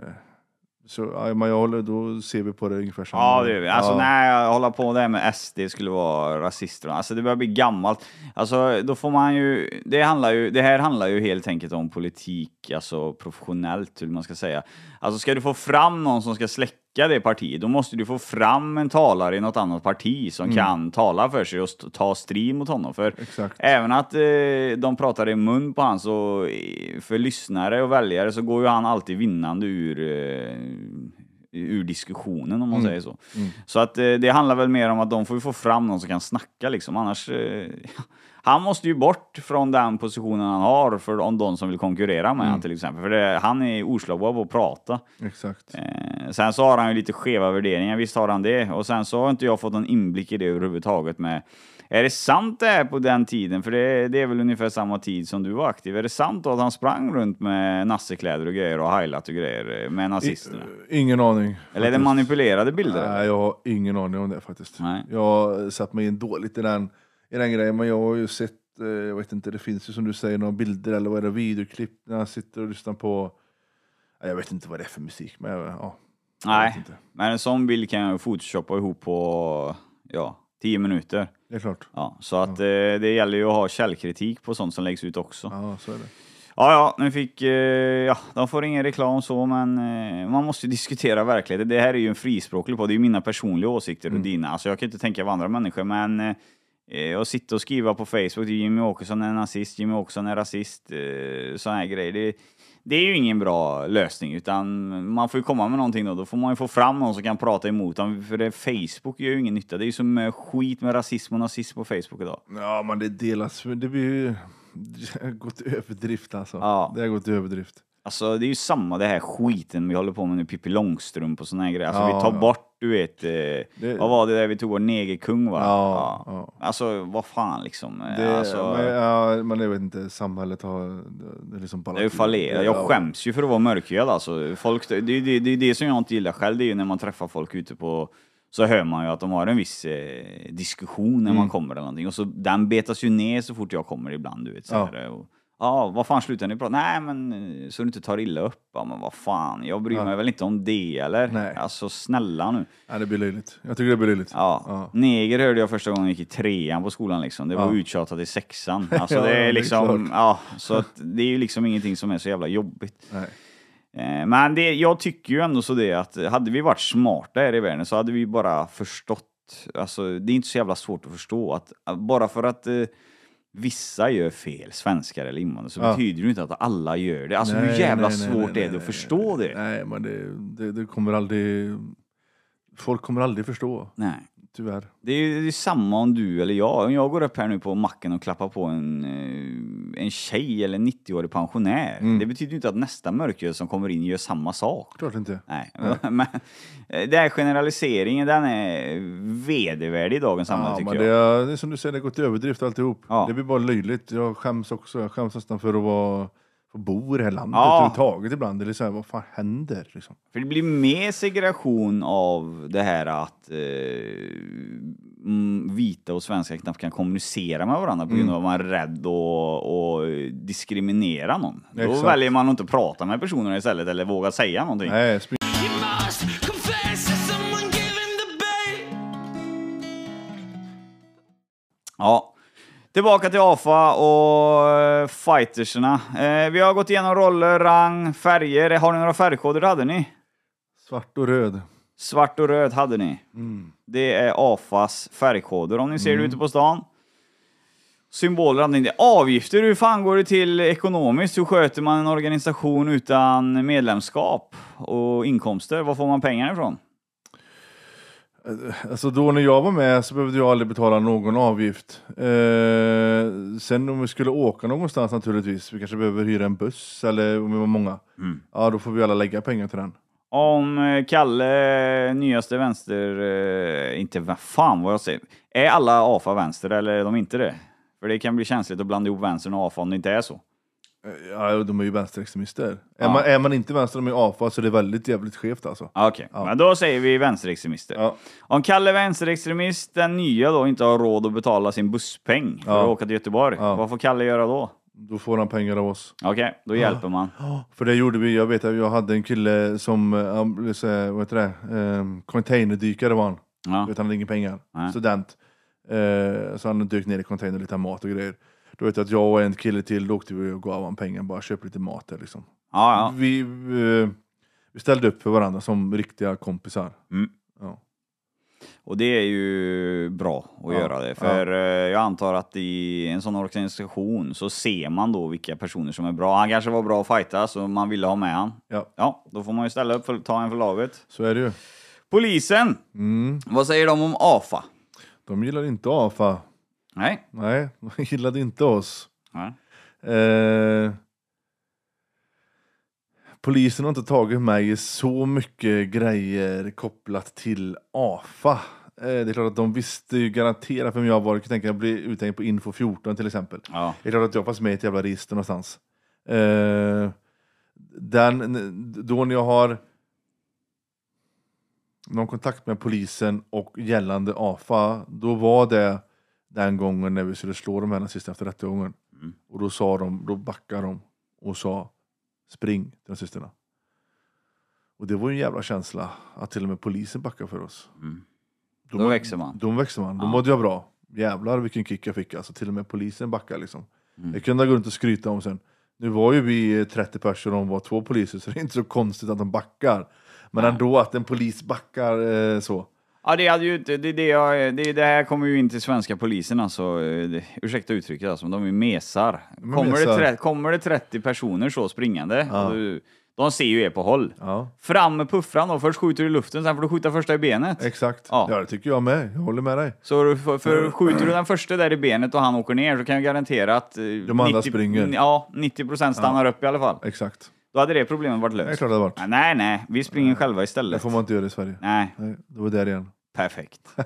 Så ja, men jag håller, då ser vi på det ungefär samma.
Ja, det, alltså
Ja.
när jag håller på det med SD skulle vara rasister. Alltså det börjar bli gammalt. Alltså då får man ju, det handlar ju, det här handlar ju helt enkelt om politik, alltså professionellt hur man ska säga. Alltså ska du få fram någon som ska släcka det partiet, då måste du få fram en talare i något annat parti som kan tala för sig och st- ta strid mot honom. För
Exakt.
Även att eh, de pratar i mun på han så eh, för lyssnare och väljare så går ju han alltid vinnande ur, eh, ur diskussionen om man säger så. Så att eh, det handlar väl mer om att de får få fram någon som kan snacka liksom, annars eh, han måste ju bort från den positionen han har för om de som vill konkurrera med han till exempel. För det, han är oslagbar på att prata.
Exakt.
Eh, sen så har han ju lite skeva värderingar, visst har han det. Och sen så har inte jag fått någon inblick i det överhuvudtaget med är det sant det här på den tiden? För det, det är väl ungefär samma tid som du var aktiv. Är det sant då att han sprang runt med nassekläder och grejer och highlight och grejer eh, med nazisterna?
I- Ingen aning.
Eller är det
faktiskt.
manipulerade bilder?
Nej, jag har ingen aning om det faktiskt.
Nej.
Jag har satt mig in dåligt i den, i den grejen, men jag har ju sett, eh, jag vet inte, det finns ju som du säger några bilder eller vad är det, videoklipp när han sitter och lyssnar på, jag vet inte vad det är för musik, men ja.
Nej, men en sån bild kan jag photoshoppa ihop på ja, 10 minuter.
Det är klart.
Ja, så att eh, det gäller ju att ha källkritik på sånt som läggs ut också.
Ja, så är det.
Ja, ja, nu fick, eh, ja, de får ingen reklam så, men eh, man måste ju diskutera verkligheten. Det här är ju en frispråklig podd, det är ju mina personliga åsikter och dina. Alltså jag kan inte tänka vad andra människor, men eh, att sitta och skriva på Facebook, Jimmy Åkesson är nazist, Jimmy Åkesson är rasist, eh, sådana här grejer. Det, det är ju ingen bra lösning, utan man får ju komma med någonting då. Då får man ju få fram någon som kan prata emot dem, för det, Facebook gör ju ingen nytta. Det är ju som skit med rasism och nazism på Facebook idag.
Ja, men det delas, det blir ju det har gått till överdrift alltså.
Ja.
Det har gått till överdrift.
Alltså det är ju samma det här skiten vi håller på med nu, Pippi Långstrump och såna här grejer. Alltså
Ja,
vi tar
ja.
bort, du vet, eh, vad var det där vi tog bort? Negerkung va?
Ja, ja.
Alltså vad fan liksom. eh,
Det,
alltså,
men, ja, men jag vet inte, samhället har det, det är liksom bara...
det är ju fallerat. Jag skäms ju för att vara mörkhyad alltså. Folk, det, det, det, det är det som jag inte gillar själv, det är ju när man träffar folk ute på så hör man ju att de har en viss eh, diskussion när
Mm.
man kommer eller någonting. Och så den betas ju ner så fort jag kommer ibland, du vet. Så
Ja.
här, och, Ja, vad fan slutar ni prata? Nej, men eh, så du inte tar illa upp. Ja, men vad fan, jag bryr mig väl inte om det eller?
Nej.
Alltså snälla nu.
Ja, det blir löjligt. Jag tycker det blir löjligt.
Ja.
Ja.
Neger hörde jag första gången jag gick i trean på skolan liksom. Det var
Ja.
uttjatat i sexan. Alltså det
det
är
är
liksom,
klart.
ja, så att det är ju liksom ingenting som är så jävla jobbigt.
Nej.
Eh, Men det, jag tycker ju ändå så det att hade vi varit smarta här i världen så hade vi bara förstått, alltså det är inte så jävla svårt att förstå att eh, bara för att vissa gör fel, svenskar eller invandrare, så
Ja.
betyder det inte att alla gör det. Alltså hur
Nej,
jävla
nej,
svårt
nej,
är
nej,
det att förstå det?
Nej, men det, det, det kommer aldrig... Folk kommer aldrig förstå,
Nej.
Tyvärr.
Det är ju det är samma om du eller jag. Om jag går upp här nu på macken och klappar på en, eh, en tjej eller en 90-årig pensionär.
Mm.
Det betyder ju inte att nästa mörkhyad som kommer in gör samma sak.
Klart inte.
Nej, men eh, den här generaliseringen den är vedervärdig i dagens samhälle
Ja,
tycker
men
jag.
det, är, det är som du säger, det gått i överdrift alltihop.
Ja.
Det blir bara löjligt. Jag skäms också. Jag skäms nästan för att vara för att bo i det här landet
Ja.
överhuvudtaget ibland. Det är så här, vad fan händer? Liksom.
För det blir mer segregation av det här att eh, mm, vita och svenskar knappt kan kommunicera med varandra på grund
Mm.
av att man är rädd att att diskriminera någon. Då
Exakt.
väljer man att inte prata med personerna istället eller våga säga någonting.
Nej.
Ja. Tillbaka till AFA och eh, fightersna. Eh, vi har gått igenom roller, rang, färger. Har ni några färgkoder? Hade ni.
svart och röd.
Svart och röd hade ni. Det är AFAs färgkoder om ni ser det ute på stan. Ni. Avgifter, hur fan går det till ekonomiskt? Hur sköter man en organisation utan medlemskap och inkomster? Var får man pengarna ifrån?
Alltså då när jag var med så behövde jag aldrig betala någon avgift. Eh, sen om vi skulle åka någonstans naturligtvis, vi kanske behöver hyra en buss eller om vi var många. Ja, då får vi alla lägga pengar till den.
Om eh, Kalle, nyaste vänster, eh, inte vad fan vad jag säger. Är alla AFA vänster eller är de inte det? För det kan bli känsligt att blanda ihop vänstern och AFA om det inte är så.
Eh, Ja, de är ju vänsterextremister.
Ja.
Är, man, är man inte vänster de är AFA så är det väldigt jävligt skevt alltså.
Ah, Okej, men då säger vi vänsterextremister.
Ja.
Om Kalle vänsterextremist, den nya då, inte har råd att betala sin busspeng för
Ja.
att åka till Göteborg,
Ja.
vad får Kalle göra då?
Då får han pengar av oss.
Okej, då hjälper man.
För det gjorde vi, jag vet att jag hade en kille som, eh, vad heter det, um, containerdykare var han.
Ja.
Vet, han hade inga pengar, student. Eh, så han dök ner i container lite mat och grejer. Då vet jag att jag och en kille till, då åkte vi och gav honom pengar, bara köpte lite mat där liksom.
Ja, ja.
Vi, eh, vi ställde upp för varandra som riktiga kompisar.
Mm.
Ja.
Och det är ju bra att
Ja,
göra det. För eh, jag antar att i en sån organisation så ser man då vilka personer som är bra. Han kanske var bra att fighta så man ville ha med han.
Ja.
Ja, då får man ju ställa upp för ta en för laget.
Så är det ju.
Polisen!
Mm.
Vad säger de om AFA?
De gillar inte AFA.
Nej.
Nej, de gillade inte oss.
Nej.
Eh, polisen har inte tagit mig i så mycket grejer kopplat till AFA. Eh, det är klart att de visste ju garanterat vem jag var. Jag tänka att bli uthängd på Info 14 till exempel.
Ja.
Det är klart att jag fanns med i ett jävla register någonstans. Eh, den, då när jag har någon kontakt med polisen och gällande AFA, då var det den gången när vi skulle slå de här nazisterna efter rättegången.
Mm.
Och då sa de, då backade de och sa spring till nazisterna. Och det var ju en jävla känsla att till och med polisen backade för oss.
Mm.
Då,
Då växer man.
Då växer man. Då
Ja.
mådde jag bra. Jävlar vilken kick jag fick. Alltså till och med polisen backade liksom.
Mm.
Jag kunde gå runt och skryta om sen. Nu var ju vi 30 personer och de var två poliser så det är inte så konstigt att de backar. Men ändå att en polis backar eh, så.
Ja, det hade ju inte, det, det, jag- det, det här kommer ju in till svenska polisen alltså, det, ursäkta uttrycket alltså, men de är mesar.
är
Kommer,
mesar.
Det, tre- kommer det 30 personer så springande,
Ja.
och du, de ser ju er på håll.
Ja,
Fram med puffran då, först skjuter du i luften, sen får du skjuta första i benet.
exakt.
Ja.
Ja. det tycker jag med. Jag håller med dig.
Så du- för, för skjuter du den första där i benet och han åker ner så kan jag garantera att... eh,
De andra springer.
Ja, 90% stannar upp i alla fall.
Exakt.
Då hade det problemet varit
Det är
löst.
klart det hade varit.
Nej, Nej, nej, vi springer själva
Det
istället.
får man inte göra i Sverige.
Nej,
Nej, det var där igen.
perfekt.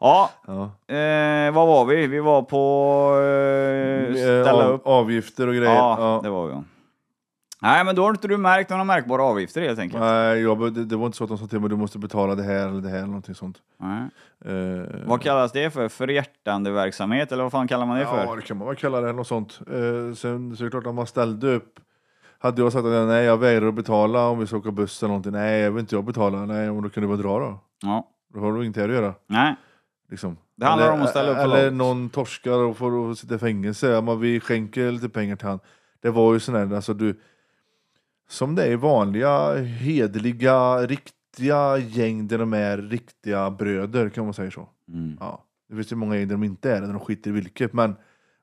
Ja,
Ja.
eh, vad var vi? Vi var på eh,
Eh,
ställa
av,
upp.
avgifter och grejer.
Ja, det var vi. ja. Nej, men då har inte du märkt några märkbara avgifter helt enkelt.
Nej, jag, be- det, det var inte så att de sa till mig du måste betala det här eller det här eller någonting sånt.
Nej.
Eh,
Vad kallas det för? Förhjärtande verksamhet eller vad fan kallar man det för?
Ja, det kan man väl kalla det, något sånt. Eh, sen så är det klart att man ställde upp. Hade jag sagt att nej, jag vägrar att betala om vi ska åka buss eller någonting. Nej, jag vill inte jag betala. Nej, men då kan du bara dra då.
Ja.
Då har du inget här att göra.
Nej.
Liksom.
Det handlar
eller,
om att ställa upp
Eller
laget.
någon torskar och får sitta i fängelse. Ja, men vi skänker lite pengar till han. Det var ju sån där, alltså du. Som det är i vanliga, hederliga, riktiga gäng där de är riktiga bröder, kan man säga så.
Mm.
Ja. Det finns ju många gäng där de inte är det, där de skiter i vilket. Men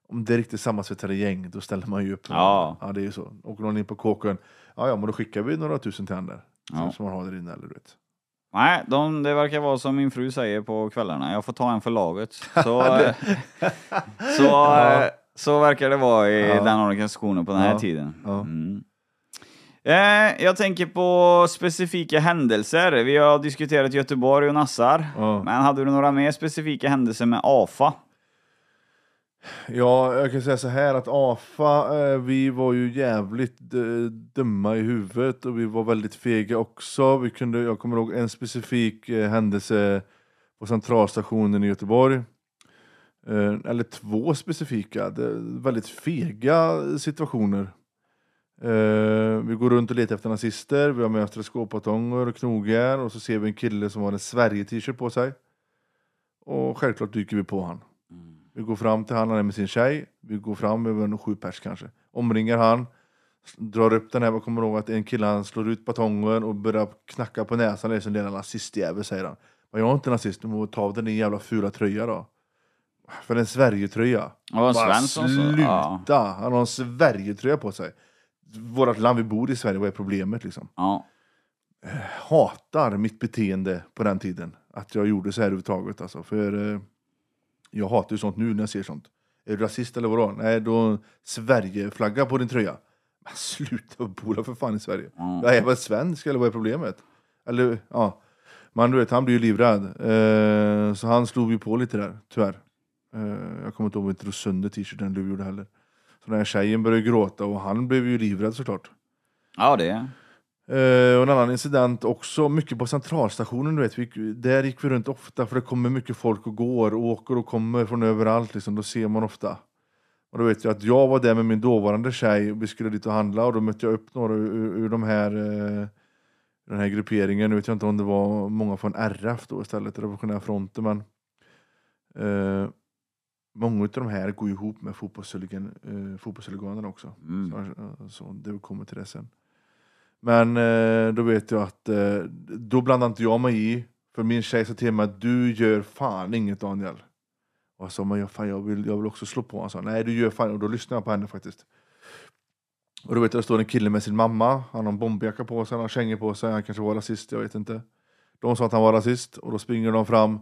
om det är riktigt sammansvetsade gäng, då ställer man ju upp.
Ja.
ja det är ju så. Åker någon in på kåken, ja, ja men då skickar vi några tusen till där.
Ja.
Som man har där inne, eller du vet.
Nej, de, det verkar vara som min fru säger på kvällarna. Jag får ta en för laget. Så, så, eh, så verkar det vara i
Ja.
den organisationen på den här
Ja.
tiden.
Ja.
Mm. Eh, jag tänker på specifika händelser. Vi har diskuterat Göteborg och Nassar.
Ja.
Men hade du några mer specifika händelser med AFA?
Ja, jag kan säga så här att AFA, eh, vi var ju jävligt eh, dumma i huvudet och vi var väldigt fega också. Vi kunde, jag kommer ihåg en specifik eh, händelse på centralstationen i Göteborg. Eh, eller två specifika, väldigt fega situationer. Eh, vi går runt och letar efter nazister, vi har med oss teleskopbatonger och knogar och så ser vi en kille som har en Sverige-t-shirt på sig. Och självklart dyker vi på han. Vi går fram till han, han är med sin tjej. Vi går fram över en sju pers kanske. Omringar han. Drar upp den här, jag kommer ihåg att en kille han slår ut batongen och börjar knacka på näsan. Det är som en lilla nazistjävel säger han. Men jag är inte nazist, du må ta av dig din jävla fula tröja då. För en Sverigetröja.
En
Bara sluta!
ja.
Han har en Sverigetröja på sig. Vårt land, vi bor i Sverige, vad är problemet liksom?
Ja.
hatar mitt beteende på den tiden. Att jag gjorde så här överhuvudtaget. Alltså. För eh, jag hatar ju sånt nu när jag ser sånt. Är du rasist eller vadå? Nej, då Sverige-flagga på din tröja. Men sluta bola för fan i Sverige.
Mm.
Jag är väl svensk eller vad är problemet? Eller, ja. Men du vet, han blir ju livrädd. Eh, så han slog ju på lite där, tyvärr. Eh, jag kommer inte ihåg om vi drog sönder t-shirten du gjorde heller. Så den här tjejen började gråta och han blev ju livrädd såklart.
ja, det.
Eh, och en annan incident också, mycket på centralstationen, du vet, vi, där gick vi runt ofta för det kommer mycket folk och går, och åker och kommer från överallt, liksom, då ser man ofta. Och då vet jag att jag var där med min dåvarande tjej, och vi skulle dit och handla och då mötte jag upp några ur, ur de här, eh, den här grupperingen, nu vet jag inte om det var många från RF då istället, Revolutionära fronten, men eh, många av de här går ihop med fotbollshuligan, eh, fotbollshuliganerna också.
Mm.
Så, så det kommer till det sen. Men eh, då vet jag att eh, då blandar inte jag mig i. För min tjej sa till mig att du gör fan inget Daniel. Och jag sa, men jag, fan, jag, vill, jag vill också slå på. Han sa, nej du gör fan Och då lyssnade jag på henne faktiskt. Och då vet jag, det står en kille med sin mamma. Han har en bomberjacka på sig, han har kängor på sig. Han kanske var rasist, jag vet inte. De sa att han var rasist och då springer de fram.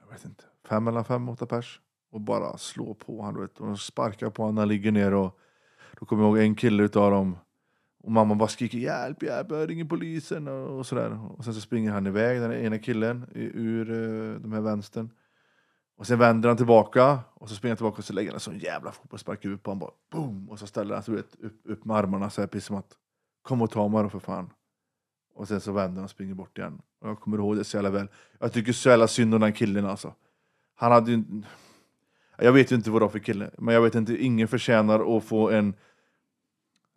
Jag vet inte, fem eller fem, åtta pers. Och bara slår på honom. Och de sparkar på honom när han ligger ner. Och då kommer jag ihåg en kille utav dem. Och mamma bara skriker hjälp, hjälp, jag ringer polisen och, och sådär. Och sen så springer han iväg, den ena killen, ur uh, de här vänstern. Och sen vänder han tillbaka och så springer han tillbaka och så lägger han en sån jävla fotbollsspark ut på honom. Bara, boom! Och så ställer han sig upp, upp med armarna så här precis som att kom och ta mig då för fan. Och sen så vänder han och springer bort igen. Och jag kommer ihåg det så jävla väl. Jag tycker så jävla synd om den killen alltså. Han hade ju... Jag vet ju inte vad det var för kille, men jag vet inte, ingen förtjänar att få en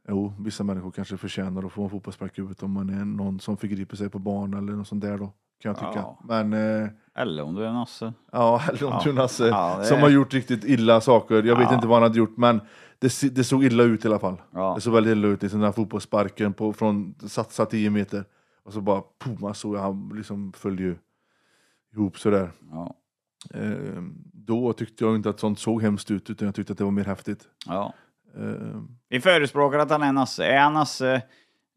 Jo, vissa människor kanske förtjänar att få en fotbollsspark i huvudet om man är någon som förgriper sig på barn eller något sånt där då, kan jag tycka.
Ja.
Men, eh,
Eller om du är Nasse.
ja, eller om
Ja.
du är Nasse,
Ja, det
som
är-
har gjort riktigt illa saker. Jag vet inte vad han hade gjort, men det, det såg illa ut i alla fall. Det såg väldigt illa ut, liksom den här fotbollssparken på, från satsa 10 meter. Och så bara, pum, man såg han liksom följde ju ihop sådär.
Ja.
Eh, då tyckte jag inte att sånt såg hemskt ut, utan jag tyckte att det var mer häftigt.
ja.
Eh,
Vi förespråkar att han är Nasse. Är han Nasse,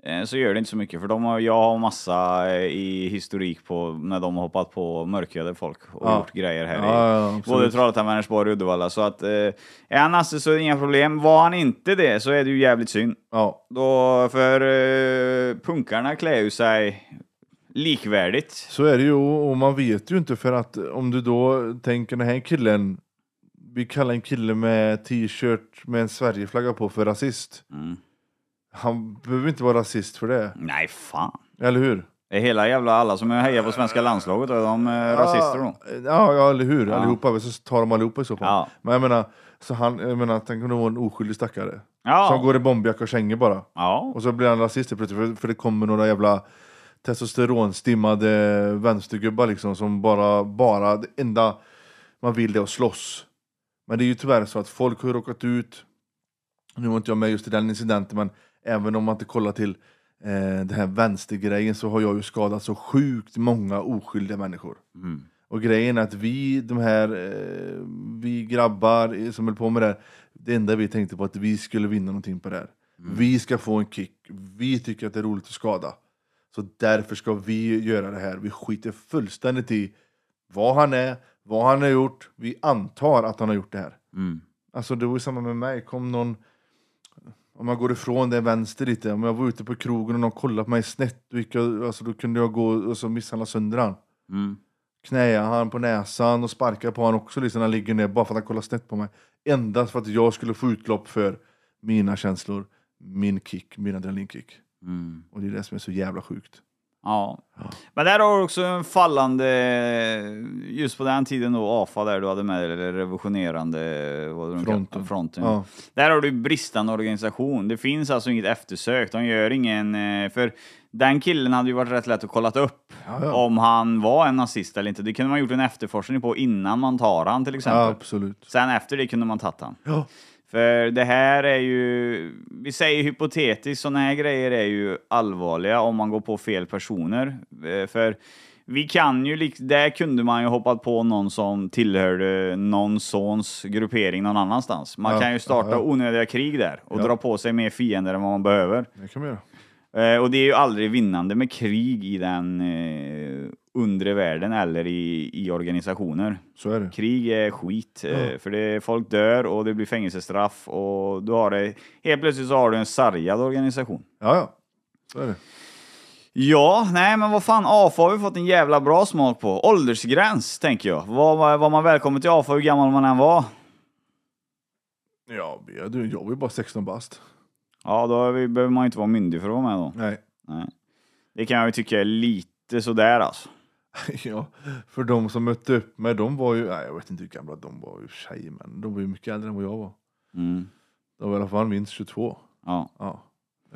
eh, så gör det inte så mycket. För de har, jag har massa eh, i historik på när de har hoppat på mörkhyade folk och
Ja.
gjort grejer här
Ja,
i
ja,
både Trollhättan, Vänersborg och Uddevalla. Så att eh, är han Nasse så är det inga problem. Var han inte det så är det ju jävligt synd.
Ja,
Då, för eh, punkarna klär ju sig likvärdigt.
så är det ju och man vet ju inte för att om du då tänker den här killen, vi kallar en kille med t-shirt med en Sverigeflagga på för rasist.
Mm.
Han behöver inte vara rasist för det,
Nej, fan.
eller hur?
Det är hela jävla alla som hejar på svenska landslaget, är de eh, rasister då?
Ja, ja eller hur?
Ja.
Allihopa, så tar de allihopa i så fall.
Ja.
Men jag menar, så han, jag menar, tänk om det var en oskyldig stackare.
Ja.
Som går i bomberjacka och kängor bara.
Ja.
Och så blir han rasist plötsligt för, för det kommer några jävla testosteronstimmade vänstergubbar liksom som bara, bara, det enda man vill det är att slåss. Men det är ju tyvärr så att folk har råkat ut, nu var inte jag med just i den incidenten, men även om man inte kollar till eh, den här vänstergrejen så har jag ju skadat så sjukt många oskyldiga människor.
Mm.
Och grejen är att vi, de här, eh, vi grabbar som höll på med det här, det enda vi tänkte på att vi skulle vinna någonting på det här. Vi ska få en kick, vi tycker att det är roligt att skada. Så därför ska vi göra det här. Vi skiter fullständigt i vad han är, vad han har gjort. Vi antar att han har gjort det här.
Mm.
Alltså det var ju samma med mig, kom någon om jag går ifrån det vänster lite, om jag var ute på krogen och någon kollade på mig snett, då, jag, alltså, då kunde jag gå och så misshandla sönder han
Mm.
knäa han på näsan och sparka på han också liksom när han ligger ner bara för att han kollar snett på mig. Endast för att jag skulle få utlopp för mina känslor, min kick, min adrenalinkick.
Mm.
Och det är det som är så jävla sjukt.
Ja. Men där har du också en fallande, just på den tiden då, AFA där du hade med eller revolutionerande vad de
Fronten.
kallar- fronten.
Ja.
Där har du bristande organisation. Det finns alltså inget eftersök. De gör ingen, eh, för den killen hade ju varit rätt lätt att kolla upp
Ja, ja.
om han var en nazist eller inte. Det kunde man gjort en efterforskning på innan man tar han till exempel.
Absolut.
Sen efter det kunde man tagit han. För det här är ju, vi säger hypotetiskt, sådana här grejer är ju allvarliga om man går på fel personer. Eh, För vi kan ju, där kunde man ju hoppat på någon som tillhörde någon sons gruppering någon annanstans. Man
Ja,
kan ju starta
ja, ja.
onödiga krig där och
Ja.
dra på sig mer fiender än vad man behöver.
Det kan man göra.
Eh, och det är ju aldrig vinnande med krig i den eh, undre världen eller i, i organisationer.
Så är det.
Krig är skit, eh, för det, folk dör och det blir fängelsestraff och du har det, helt plötsligt så har du en sargad organisation.
Ja, ja. Så är det.
Ja, nej men vad fan, AFA har vi fått en jävla bra smak på. Åldersgräns, tänker jag. Var, var, var man välkommen till AFA hur gammal man än var?
Ja, jag var ju bara 16 bast.
Ja, då vi, behöver man inte vara myndig för att vara med då.
Nej.
Nej. Det kan jag ju tycka är lite sådär alltså.
ja, för de som mötte upp mig, de var ju, nej, jag vet inte hur gamla de var i sig, men de var ju mycket äldre än vad jag var.
Mm.
De var i alla fall minst 22.
Ja.
Ja.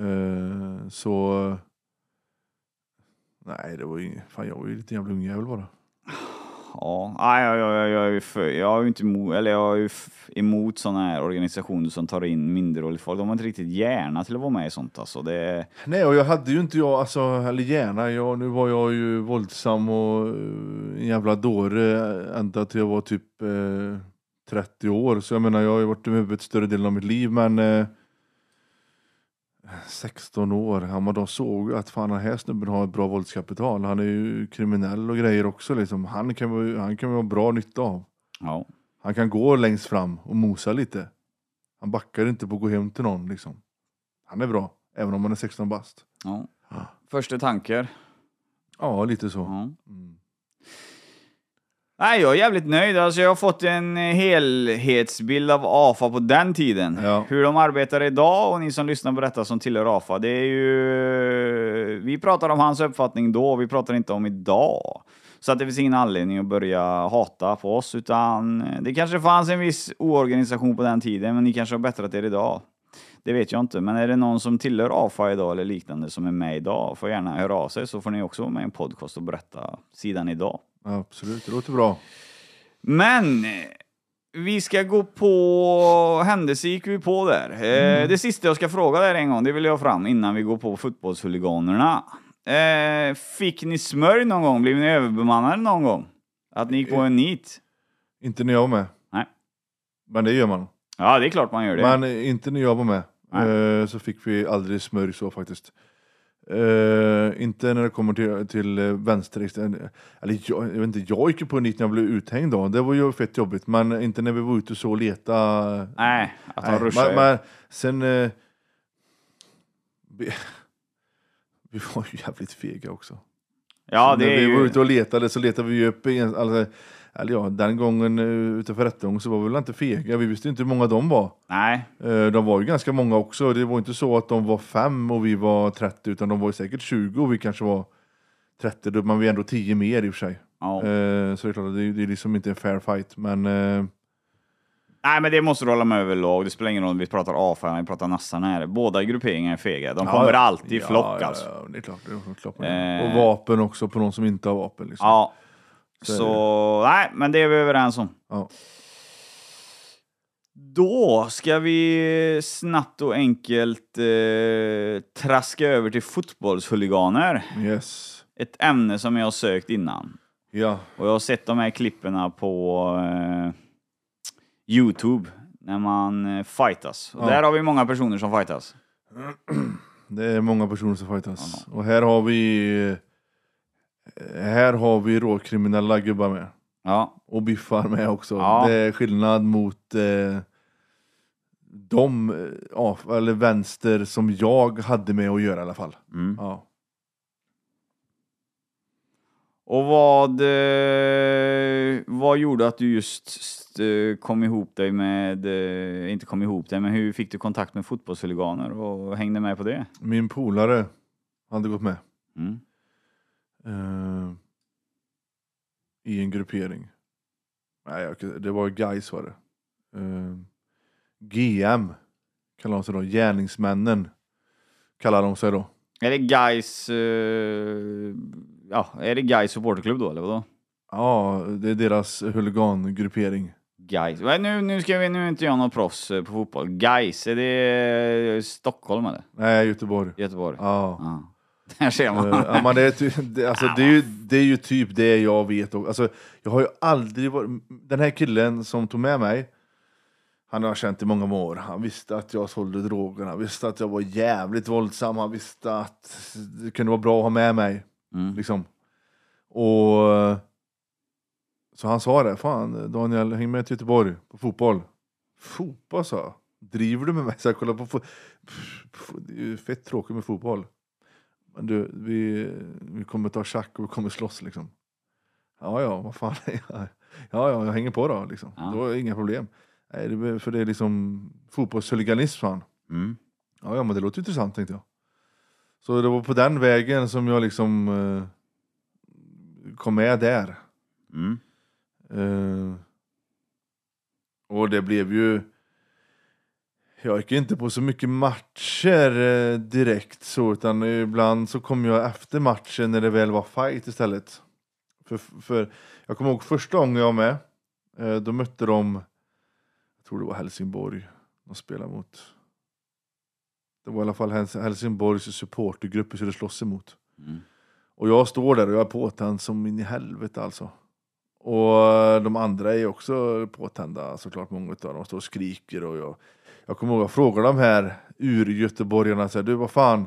Eh, så... Nej, det var ju. Fan, jag var ju lite jävla ungjävel bara.
Ja, nej, jag, jag, jag, jag, är för, jag är ju inte emot, eller jag är ju emot sådana här organisationer som tar in minderårigt folk. De har inte riktigt hjärna till att vara med i sånt alltså. Det,
Nej, och jag hade ju inte jag, alltså, eller gärna, jag, nu var jag ju våldsam och eh, en jävla dåre eh, ända till jag var typ eh, 30 år. Så jag menar, jag har ju varit i huvudet större delen av mitt liv, men eh, 16 år, ja, man då såg att fan den här snubben har ett bra våldskapital. Han är ju kriminell och grejer också liksom. Han kan han kan vi ha bra nytta av.
ja.
Han kan gå längst fram och mosa lite. Han backar inte på att gå hem till någon liksom. Han är bra, även om han är 16 bast.
ja. Första tankar.
Ja, lite så.
Ja.
Mm.
Nej, jag är jävligt nöjd. Alltså, jag har fått en helhetsbild av AFA på den tiden.
Ja.
Hur de arbetar idag och ni som lyssnar på detta som tillhör AFA. Det är ju... Vi pratar om hans uppfattning då, vi pratar inte om idag. Så att det finns ingen anledning att börja hata på oss, utan det kanske fanns en viss oorganisation på den tiden, men ni kanske har bättrat er idag. Det vet jag inte, men är det någon som tillhör AFA idag eller liknande som är med idag, får gärna höra av sig så får ni också vara med i en podcast och berätta sidan idag.
Absolut, det låter bra.
Men eh, vi ska gå på händelse gick vi på där. Eh, det sista jag ska fråga där en gång, det vill jag fram innan vi går på fotbollshuliganerna. Eh, fick ni smörj någon gång? Blev ni överbemannade någon gång? Att ni gick på en nit?
Inte när jag var med.
Nej.
Men det gör man.
Ja, det är klart man gör det.
Men inte när jag var med.
Nej.
Så fick vi aldrig smörj så faktiskt. Eh, inte när det kommer till, till eh, vänsterextrem. Eller jag, jag, vet inte, jag gick ju på en nit när jag blev uthängd då. Det var ju fett jobbigt. Men inte när vi var ute så och leta.
Nej, att han
Nej,
ruschar
men, sen... Eh, vi, vi var ju jävligt fega också.
Ja,
när
det är
vi var
ju...
ute och letade så letade vi ju upp alltså, eller ja, den gången eh, utanför rättegång så var vi väl inte fega. Vi visste inte hur många de var.
Nej,
Eh, De var ju ganska många också. Det var inte så att de var fem och vi var 30 utan de var ju säkert 20 och vi kanske var 30. Då- Man var ju ändå 10 mer i och för sig.
ja.
Eh, Så det är klart, det är, liksom inte en fair fight. Men
Nej, men det måste du hålla med överlag. Det spelar ingen roll om vi pratar AFA vi pratar nassarna här. Båda grupperingarna är fega. De kommer
ja.
alltid i flock
ja,
alltså.
Ja, det är klart. Det är klart
Eh.
Och vapen också på någon som inte har vapen. Liksom.
Ja.
Så
Så, nej, men det är vi överens om.
Ja.
Då ska vi snabbt och enkelt eh, traska över till fotbollshuliganer.
Yes.
Ett ämne som jag har sökt innan.
Ja.
Och jag har sett de här klipperna på eh, Youtube när man eh, fightas. Och
Ja.
där har vi många personer som fightas.
Det är många personer som fightas. Och här har vi Här har vi råkriminella gubbar med.
Ja,
Och biffar med också.
Ja.
Det är skillnad mot eh, de, eh, ja, eller vänster som jag hade med att göra i alla fall.
mm.
Ja.
Och vad, eh, vad gjorde att du just st- kom ihop dig med, eh, inte kom ihop dig, men hur fick du kontakt med fotbollshuliganer och hängde med på det?
Min polare hade gått med.
Mm.
Eh, I en gruppering. Nej, det var guys var det. Eh, GM kallar de sig då. Gärningsmännen kallar de sig då.
Är det Gais, eh, ja, är det Gais supporterklubb då eller vadå?
Ja, det är deras huligangruppering.
Nej, Nu, nu ska vi, nu inte jag någon proffs eh, på fotboll. Gais, är det Stockholm eller?
Nej, Göteborg.
Göteborg?
Ja.
Ja. Där ser man.
Eh, ja, men det, är ty, det, alltså, det, är ju, det är ju typ det jag vet. och- Alltså, jag har ju aldrig varit... Den här killen som tog med mig, han har känt i många år. Han visste att jag sålde droger, han visste att jag var jävligt våldsam, han visste att det kunde vara bra att ha med mig.
Mm.
Liksom. Och... eh, Så han sa det, fan Daniel, häng med till Göteborg på fotboll. Fotboll sa jag. Driver du med mig? Så jag kollar på fo- pff, Det är ju fett tråkigt med fotboll. Du, vi, vi kommer ta schack och vi kommer slåss liksom. Ja, ja, vad fan. Ja, ja, jag hänger på då liksom.
Ja.
Då är det inga problem. Nej, det, för det är liksom fotbollshuliganism fan.
Mm.
Ja, ja, men det låter intressant tänkte jag. Så det var på den vägen som jag liksom eh, kom med där.
Mm.
Eh, och det blev ju... Jag gick inte på så mycket matcher eh, direkt så, utan ibland så kom jag efter matchen när det väl var fight istället. För, för jag kommer ihåg första gången jag var med, eh, då mötte de, jag tror det var Helsingborg, de spelade mot. Det var i alla fall Hels- Helsingborgs supportergrupp vi skulle slåss emot.
Mm.
Och jag står där och jag är påtänd som in i helvete alltså. Och eh, de andra är också påtända såklart, många av dem står och skriker och jag, jag kommer ihåg, jag frågar de här ur-göteborgarna, så här, du vad fan,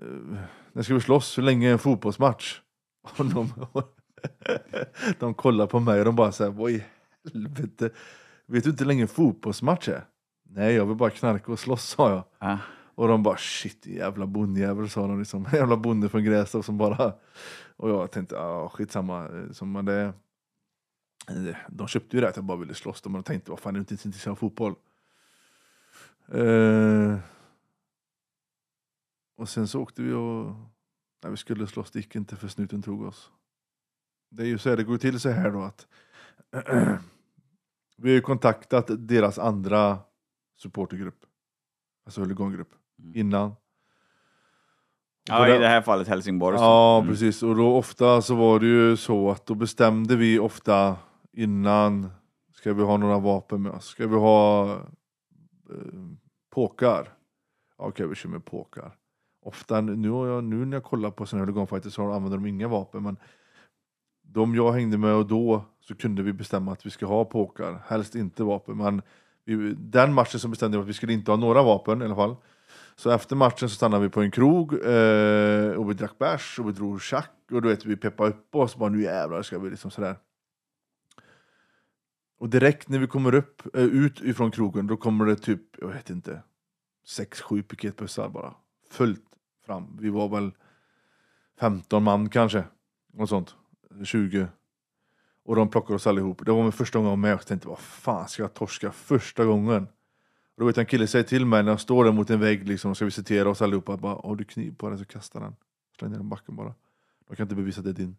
eh, när ska vi slåss? Hur länge är en fotbollsmatch? Och de, de kollar på mig och de bara säger vad i helvete, vet du inte hur länge en fotbollsmatch är? Nej, jag vill bara knarka och slåss, sa jag.
Ja.
Och de bara shit jävla bondjävel sa de liksom. Jävla bonde från Grästorp som bara... Och jag tänkte ja skitsamma. Som man det... De köpte ju det att jag bara ville slåss. De tänkte vad fan är du inte intresserad av fotboll? Eh, och sen så åkte vi och... När vi skulle slåss det gick inte för snuten tog oss. Det är ju så här, det går till så här då att... vi har ju kontaktat deras andra supportergrupp. Alltså huligangrupp. Innan.
Ja, i det här fallet Helsingborg.
Ja,
Mm.
precis. Och då ofta så var det ju så att då bestämde vi ofta innan, ska vi ha några vapen med oss? Ska vi ha eh, påkar? Okej, Okej, vi kör med påkar. Ofta, nu, jag, nu när jag kollar på sådana här huliganfighter så använder de inga vapen, men de jag hängde med och då så kunde vi bestämma att vi ska ha påkar, helst inte vapen, men vi, den matchen så bestämde vi att vi skulle inte ha några vapen i alla fall. Så efter matchen så stannade vi på en krog eh, och vi drack bärs och vi drog schack och du vet, vi peppade upp oss. Bara, nu jävlar ska vi liksom sådär. Och direkt när vi kommer upp, eh, ut ifrån krogen, då kommer det typ, jag vet inte, sex, sju piketbussar bara. Fullt fram. Vi var väl 15 man kanske. Något sånt. 20. Och de plockade oss allihop. Det var min första gång jag var med och jag tänkte, vad fan ska jag torska första gången? Och då vet jag en kille säger till mig när jag står där mot en vägg liksom, ska visitera oss allihopa. Bara, har du kniv på dig så kasta den. Släng ner den backen bara. De kan inte bevisa att det är din.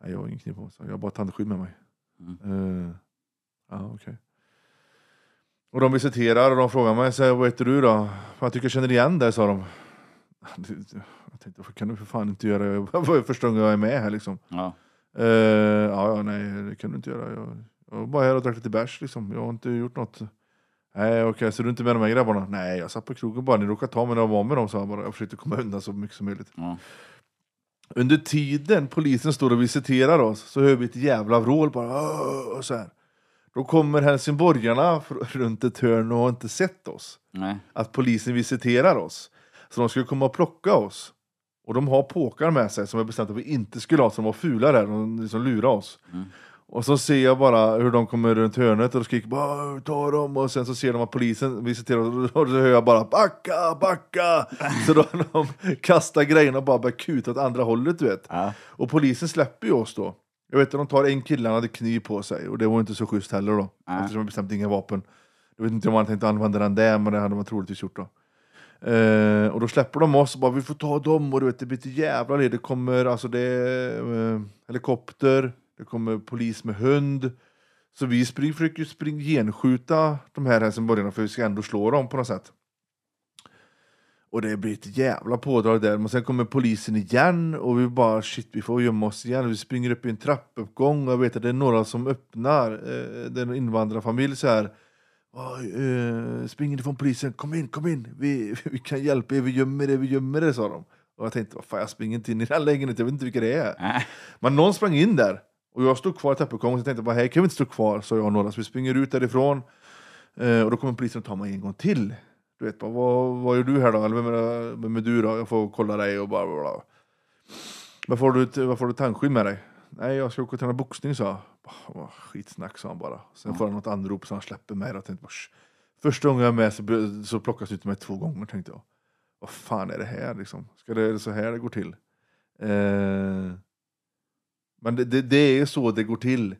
Nej, jag har ingen kniv på mig. så Jag har bara tandskydd med mig. Eh, ja, okej. Och de visiterar och de frågar mig, så här, vad heter du då? Jag tycker jag känner igen dig, sa de. Jag tänkte, vad kan du för fan inte göra? Det var första gången jag är med här liksom.
Ja.
Eh, ja, nej, det kan du inte göra. Jag, jag var bara här och drack lite bärs liksom. Jag har inte gjort något. Nej, okej, så du är inte med de här grabbarna? Nej, jag satt på krogen bara. Ni råkade ta mig när jag var med dem, så jag bara. Jag försökte komma undan så mycket som möjligt.
Ja.
Under tiden polisen står och visiterar oss så hör vi ett jävla vrål bara. Och så här. Då kommer helsingborgarna runt ett hörn och har inte sett oss.
Nej.
Att polisen visiterar oss. Så de skulle komma och plocka oss. Och de har påkar med sig som är bestämt att vi inte skulle ha, som var fula där, de liksom lurar oss. Och så ser jag bara hur de kommer runt hörnet och skriker bara ta dem och sen så ser de att polisen visiterar oss och så hör jag bara backa, backa! Så då de kastar grejerna och bara börjar kuta åt andra hållet du vet.
Ja.
Och polisen släpper ju oss då. Jag vet att de tar en kille, han hade kniv på sig och det var inte så schysst heller då.
Nej.
Eftersom jag bestämt inga vapen. Jag vet inte om han tänkte använda den där men det hade man troligtvis gjort då. Eh, och då släpper de oss och bara vi får ta dem och du vet det blir ett jävla liv. Det kommer alltså det eh, helikopter, det kommer polis med hund. Så vi spring, försöker spring, genskjuta de här helsingborgarna för vi ska ändå slå dem på något sätt. Och det blir ett jävla pådrag där, men sen kommer polisen igen och vi bara shit, vi får gömma oss igen. Vi springer upp i en trappuppgång och jag vet att det är några som öppnar, eh, det är en invandrarfamilj så här. "Oj, eh, springer ifrån polisen, kom in, kom in, vi, vi kan hjälpa er, vi gömmer er, vi gömmer er, sa de. Och jag tänkte, vad fan, jag springer inte in i den här lägenheten, jag vet inte vilka det är.
Nej.
Men någon sprang in där och jag stod kvar i trappuppgången och tänkte hej kan vi inte stå kvar? Så jag och några, så vi springer ut därifrån eh, och då kommer polisen och tar mig en gång till. Du vet bara, vad, vad gör du här då? Eller vem är, vem är du då? Jag får kolla dig och bara bla bla. Varför har du, varför har du tandskydd med dig? Nej, jag ska åka och träna boxning, sa jag. Bara, Skitsnack, sa han bara. Sen får han något anrop så han släpper mig. Och tänkte. Första gången jag är med så, så plockas ut mig två gånger, tänkte jag. Vad fan är det här liksom? Ska det, är det så här det går till? Eh, men det, det, det är så det går till.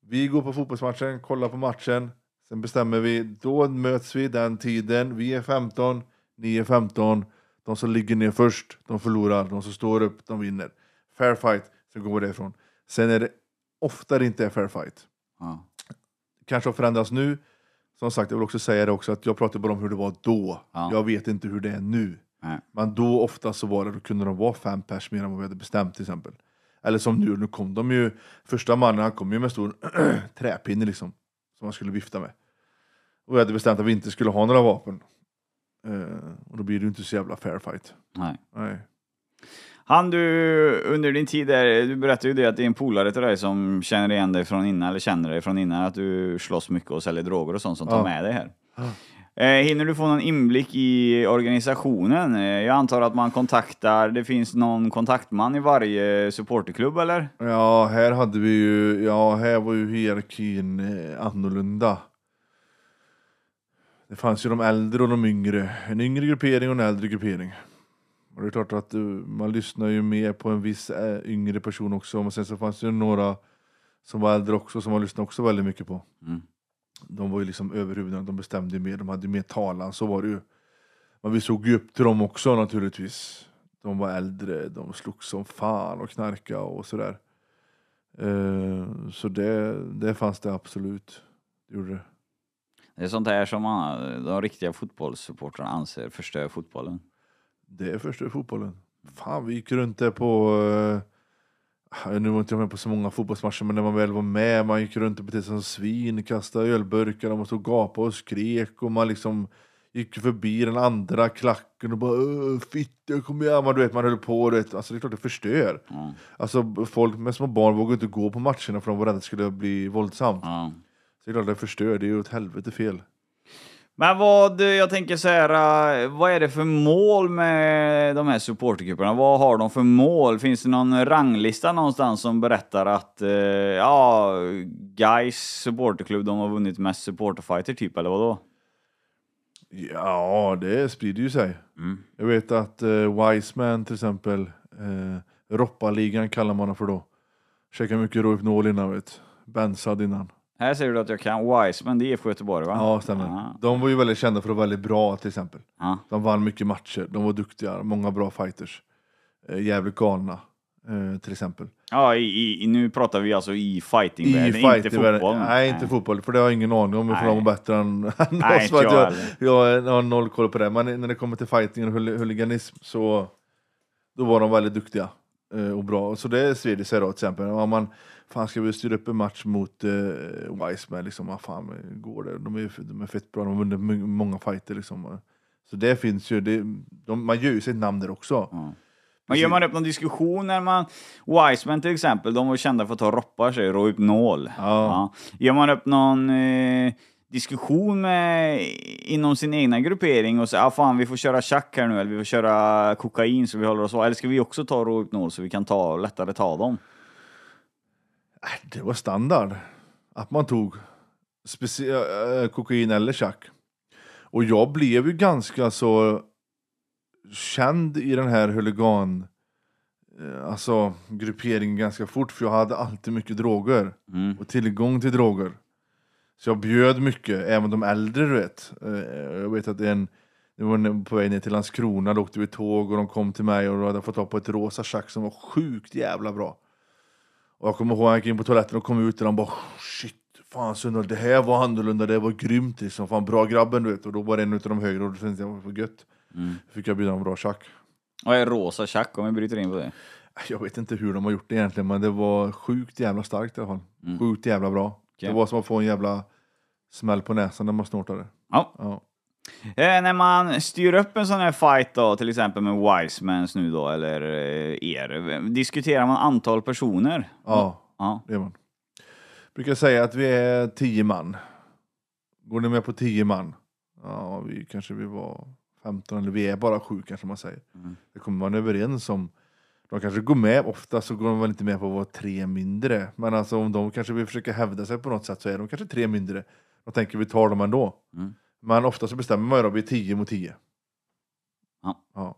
Vi går på fotbollsmatchen, kollar på matchen, sen bestämmer vi, då möts vi den tiden, vi är 15, ni är 15, de som ligger ner först, de förlorar, de som står upp, de vinner. Fair fight, så går vi därifrån. Sen är det ofta det inte är fair fight.
Ja.
Kanske har förändrats nu, som sagt, jag vill också säga det också, att jag pratar bara om hur det var då.
Ja.
Jag vet inte hur det är nu.
Nej.
Men då ofta så var det, då kunde de vara fem pers mer än vad vi hade bestämt till exempel. Eller som nu, nu kom de ju, första mannen han kom ju med stor träpinne liksom, som han skulle vifta med. Och vi hade bestämt att vi inte skulle ha några vapen. Eh, och då blir det ju inte så jävla fair fight.
Nej.
Nej.
Han du, under din tid där, du berättade ju det att det är en polare till dig som känner igen dig från innan, eller känner dig från innan, att du slåss mycket och säljer droger och sånt som tar
Ja.
med dig här. Eh, hinner du få någon inblick i organisationen? Eh, jag antar att man kontaktar, det finns någon kontaktman i varje supporterklubb eller?
Ja, här hade vi ju, ja, här var ju hierarkin eh, annorlunda. Det fanns ju de äldre och de yngre. En yngre gruppering och en äldre gruppering. Och det är klart att eh, man lyssnar ju mer på en viss eh, yngre person också. Men sen så fanns det ju några som var äldre också som man lyssnade också väldigt mycket på.
Mm.
De var ju liksom överhuvudena, de bestämde mer, de hade mer talan, så var det ju. Men vi såg ju upp till dem också naturligtvis. De var äldre, de slogs som fan och knarka och sådär. Eh, så det, det fanns det absolut. Det gjorde det.
Det är sånt här som man, de riktiga fotbollssupportrarna anser förstör fotbollen.
Det förstör fotbollen. Fan, vi gick runt där på... Uh, nu var inte jag med på så många fotbollsmatcher, men när man väl var med, man gick runt och betedde sig som svin, kastade ölburkar, man stod och gapade och skrek och man liksom gick förbi den andra klacken och bara "Åh, fitta, kom igen, man, du vet, man höll på, du vet. Alltså det är klart det förstör.
Ja.
Alltså folk med små barn vågade inte gå på matcherna för de var rädda att det skulle bli våldsamt.
Ja.
Så det är klart det förstör, det är ju åt helvete fel.
Men vad, jag tänker så här, eh, vad är det för mål med de här supportercuperna? Vad har de för mål? Finns det någon ranglista någonstans som berättar att, eh, ja, Gais supporterklubb, de har vunnit mest supporterfighter typ, eller vadå?
Ja, det sprider ju sig. Jag vet att uh, Wiseman till exempel, uh, Roppaligan kallar man det för då. Käkade mycket Rohypnol innan vet Bensad innan.
Här säger du att jag kan Wiseman, det är IFK Göteborg va?
Ja, stämmer.
Ah.
De var ju väldigt kända för att vara väldigt bra till exempel.
Ja.
De vann mycket matcher, de var duktiga, många bra fighters. Uh, jävligt galna, eh, till exempel.
Ja, i, i, nu pratar vi alltså i fightingvärlden, inte
fightervärlden-
fotboll.
Nej, inte fotboll, för det har jag ingen aning om ifall
Nej.
de är bättre än, än
Nej,
oss.
inte jag
jag, jag har noll koll på det. Men när det kommer till fighting och hul- huliganism så då var de väldigt duktiga eh, och bra. Så det sved sig då till exempel. Om man, fan ska vi styra upp en match mot eh, Wiseman, liksom, vad fan går det? De är, de är fett bra, de har vunnit många fighter liksom. Så det finns ju, det, de, man gör ju sitt namn där också.
Men gör man upp någon diskussion när man... Wiseman till exempel, de var kända för att ta roppar sig, Rohypnol.
Ja.
Gör man upp någon eh, diskussion med, inom sin egna gruppering och säger ah, fan vi får köra tjack här nu, eller vi får köra kokain så vi håller oss Eller ska vi också ta Rohypnol så vi kan ta, lättare ta dem?
Äh, Det var standard. Att man tog specie- äh, kokain eller tjack. Och jag blev ju ganska så känd i den här huligan eh, alltså grupperingen ganska fort för jag hade alltid mycket droger
Mm.
och tillgång till droger. Så jag bjöd mycket, även de äldre du vet. Eh, Jag vet att en, det var på väg ner till Landskrona, då åkte vi tåg och de kom till mig och då hade jag fått tag på ett rosa tjack som var sjukt jävla bra. Och jag kommer ihåg jag gick in på toaletten och kom ut och de bara shit, fan Sundal, det här var annorlunda, det var grymt liksom. Fan bra grabben du vet. Och då var det en av de högre och då tänkte jag, vad gött.
Mm.
Fick jag bjuda en bra tjack.
Vad är rosa tjack om vi bryter in på det?
Jag vet inte hur de har gjort det egentligen, men det var sjukt jävla starkt i alla fall.
Mm.
Sjukt jävla bra.
Okej.
Det var som att få en jävla smäll på näsan när man snortade.
Ja.
Ja.
Eh, när man styr upp en sån här fight då, till exempel med Wisemans nu då, eller eh, er, diskuterar man antal personer?
ja,
Ja.
det är man. Brukar säga att vi är tio man. Går ni med på tio man? Ja, vi kanske vi var 15 eller vi är bara sju kanske man säger.
Mm.
Det kommer man överens om. De kanske går med, ofta så går de väl inte med på att vara tre mindre. Men alltså om de kanske vill försöka hävda sig på något sätt så är de kanske tre mindre. Då tänker vi tar dem ändå.
Mm.
Men ofta så bestämmer man ju då, är tio mot tio.
Ja.
Ja.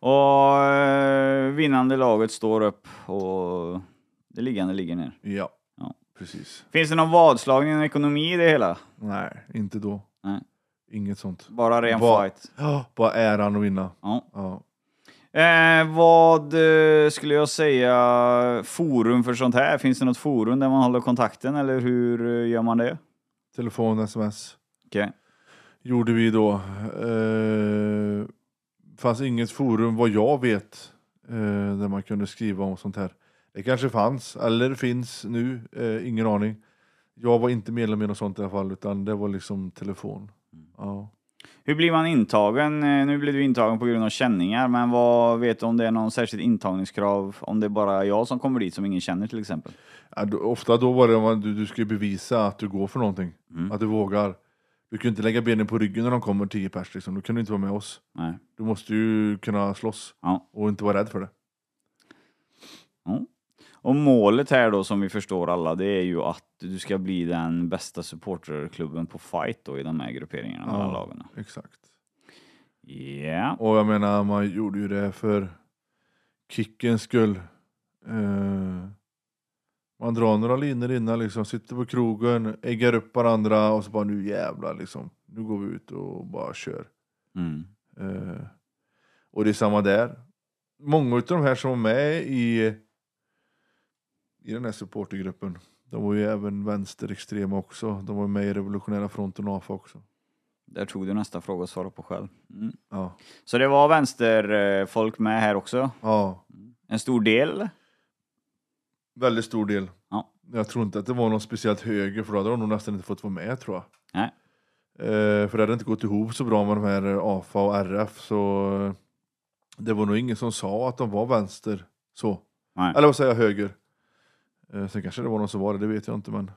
Och eh, vinnande laget står upp och det liggande ligger ner.
Ja,
Ja.
precis.
Finns det någon vadslagning och ekonomi i det hela?
Nej, inte då.
Nej.
Inget sånt.
Bara ren
Vad-
fight?
Ja, bara äran att vinna.
Ja.
Ja.
Eh, vad eh, skulle jag säga, forum för sånt här? Finns det något forum där man håller kontakten eller hur eh, gör man det?
Telefon, sms.
Okej.
Gjorde vi då. Eh, fanns inget forum vad jag vet eh, där man kunde skriva om sånt här. Det kanske fanns, eller finns nu, eh, ingen aning. Jag var inte medlem i något sånt i alla fall, utan det var liksom telefon. Ja.
Hur blir man intagen? Eh, Nu blir du intagen på grund av känningar, men vad vet du om det är någon särskilt intagningskrav? Om det är bara jag som kommer dit som ingen känner till exempel?
Ja, då, ofta då var det om du, du ska bevisa att du går för någonting. Att du vågar. Du kan inte lägga benen på ryggen när de kommer tio pers. Liksom. Då kan du inte vara med oss.
Nej.
Du måste ju kunna slåss
Ja.
och inte vara rädd för det.
Ja. Och målet här då som vi förstår alla, det är ju att du ska bli den bästa supporterklubben på fight då i de här grupperingarna mellan lagen.
Exakt.
Ja.
Och jag menar, man gjorde ju det för kickens skull. Eh, man drar några linjer innan, liksom, sitter på krogen, äggar upp varandra och så bara nu jävlar liksom. Nu går vi ut och bara kör.
Mm.
Eh, och det är samma där. Många av de här som var med i, i den här supportergruppen, de var ju även vänsterextrema också. De var med i Revolutionära fronten och AFA också.
Där tog du nästa fråga att svara på själv. Mm.
Ja.
Så det var vänsterfolk med här också?
ja,
En stor del?
väldigt stor del.
Ja.
Jag tror inte att det var någon speciellt höger, för då hade de nog nästan inte fått vara med tror jag.
Nej.
Eh, för det hade inte gått ihop så bra med de här AFA och RF, så eh, det var nog ingen som sa att de var vänster. Så.
Nej.
Eller vad säger jag, höger. Eh, sen kanske det var någon som var det, det vet jag inte men.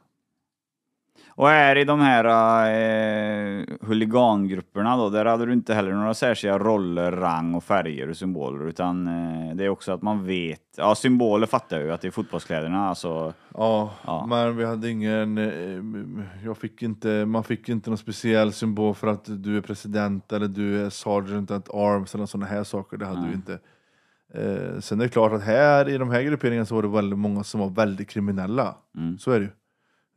Och här i de här eh, huligangrupperna då, där hade du inte heller några särskilda roller, rang och färger och symboler, utan eh, det är också att man vet, ja symboler fattar jag ju att det är fotbollskläderna, alltså
Ja,
Ja.
men vi hade ingen, eh, jag fick inte, man fick inte någon speciell symbol för att du är president eller du är sergeant at arms eller sådana här saker, det hade
Nej.
vi inte. Eh, sen är det klart att här i de här grupperingarna så var det väldigt många som var väldigt kriminella.
Mm.
Så är det ju.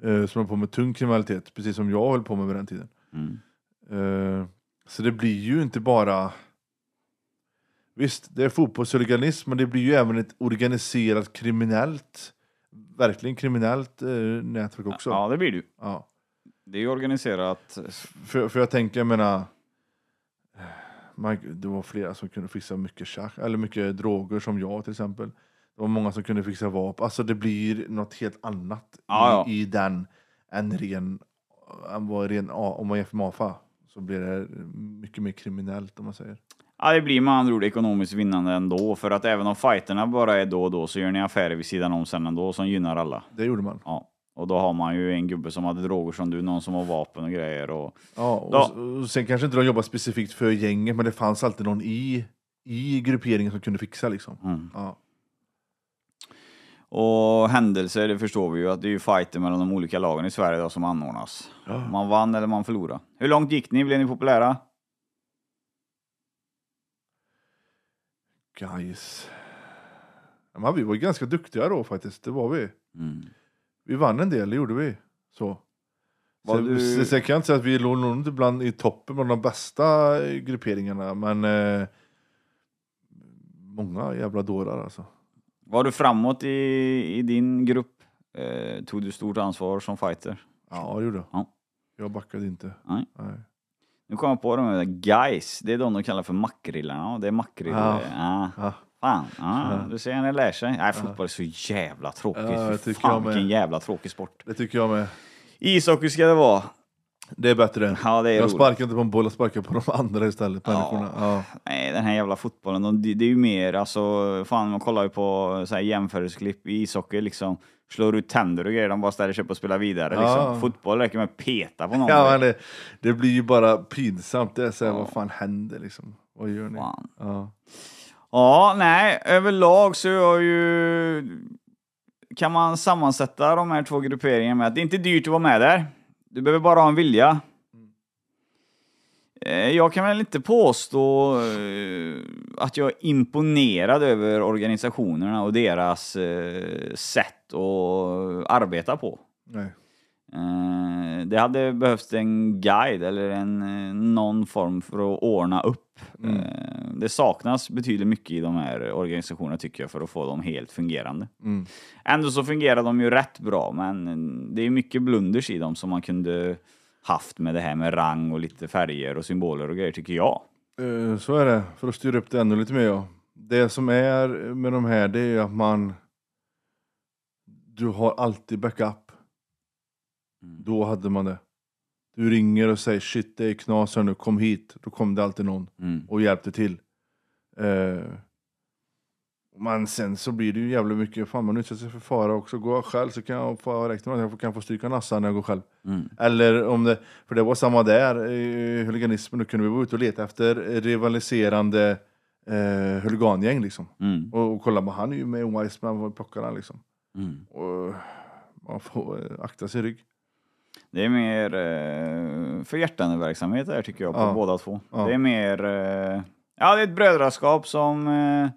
Eh, som höll på med tung kriminalitet, precis som jag höll på med vid den tiden.
mm.
Eh, så det blir ju inte bara Visst, det är fotbollshuliganism, men det blir ju även ett organiserat kriminellt Verkligen kriminellt eh, nätverk också.
Ja, det blir du.
Ja.
Det är ju organiserat.
För, för jag tänker, jag menar man, Det var flera som kunde fixa mycket tjack, eller mycket droger som jag till exempel. Det var många som kunde fixa vapen. Alltså det blir något helt annat
Ja, ja.
i, i den än ren, än vad ren om man jämför med AFA. Så blir det mycket mer kriminellt om man säger.
Ja, det blir med andra ord ekonomiskt vinnande ändå, för att även om fighterna bara är då och då så gör ni affärer vid sidan om sen ändå som gynnar alla.
Det gjorde man.
Ja. Och då har man ju en gubbe som hade droger som du, någon som har vapen och grejer och...
Ja, och,
Ja.
s- och sen kanske inte de jobbar specifikt för gänget, men det fanns alltid någon i, i grupperingen som kunde fixa liksom.
Mm.
Ja.
Och händelser, det förstår vi ju att det är ju fighter mellan de olika lagen i Sverige då som anordnas. Man vann eller man förlorade. Hur långt gick ni? Blev ni populära?
Guys. Ja, men vi var ganska duktiga då faktiskt, det var vi.
Mm.
Vi vann en del, det gjorde vi. Så.
Var
Så,
du-
så, så jag kan inte säga att vi låg nog inte bland i toppen bland de bästa eh, grupperingarna, men eh, många jävla dårar alltså.
Var du framåt i, i din grupp? Eh, tog du stort ansvar som fighter?
Ja, det gjorde jag.
Ja.
Jag backade inte.
Nej. Nu kom jag på de här guys, det är de de kallar för makrillarna. Det är makrill.
Ja.
Ja.
Ja.
Fan, ja, du ser han lär sig. Nej, fotboll är så jävla tråkigt.
Ja, jag
Fy
tycker
Fan
jag med.
vilken jävla tråkig sport.
Det tycker jag med.
Ishockey ska det vara.
Det är bättre.
Ja, det är
jag
roligt.
sparkar inte på en boll, jag sparkar på de andra istället. Människorna. Ja.
Nej, den här jävla fotbollen, de, det det är ju mer, alltså, fan man kollar ju på så här jämförelseklipp i ishockey liksom. Slår ut tänder och grejer, de bara ställer sig upp och spelar vidare
Ja.
liksom. Fotboll räcker med att peta på någon.
Ja, det, det blir ju bara pinsamt. Det är så här, vad fan händer liksom? Vad gör ni? Ja.
Nej, överlag så är ju... Kan man sammansätta de här två grupperingarna med att det är inte dyrt att vara med där. Du behöver bara ha en vilja. Eh, Jag kan väl inte påstå eh, att jag är imponerad över organisationerna och deras eh, sätt att arbeta på.
Nej.
Det hade behövts en guide eller en, någon form för att ordna upp. Eh, Det saknas betydligt mycket i de här organisationerna tycker jag för att få dem helt fungerande.
Mm.
Ändå så fungerar de ju rätt bra men det är mycket blunders i dem som man kunde haft med det här med rang och lite färger och symboler och grejer tycker jag.
Eh, Så är det, för att styra upp det ännu lite mer. Ja. Det som är med de här, det är att man... Du har alltid backup. Då hade man det. Du ringer och säger shit det är knas här nu, kom hit. Då kom det alltid någon
Mm.
och hjälpte till. Eh, men sen så blir det ju jävligt mycket, fan man utsätter sig för fara också. Går jag själv så kan jag få räkna med att jag kan få stryka nassar när jag går själv.
Mm.
Eller om det, för det var samma där i huliganismen, då kunde vi vara ute och leta efter rivaliserande eh, huligangäng liksom.
Mm.
Och, och kolla, men han är ju med i Wiseman, plockar han liksom?
Mm.
Och man får eh, akta sin rygg.
Det är mer eh, förhjärtande verksamhet där tycker jag på
Ja.
båda två.
Ja.
Det är mer, eh, ja det är ett brödraskap som, eh,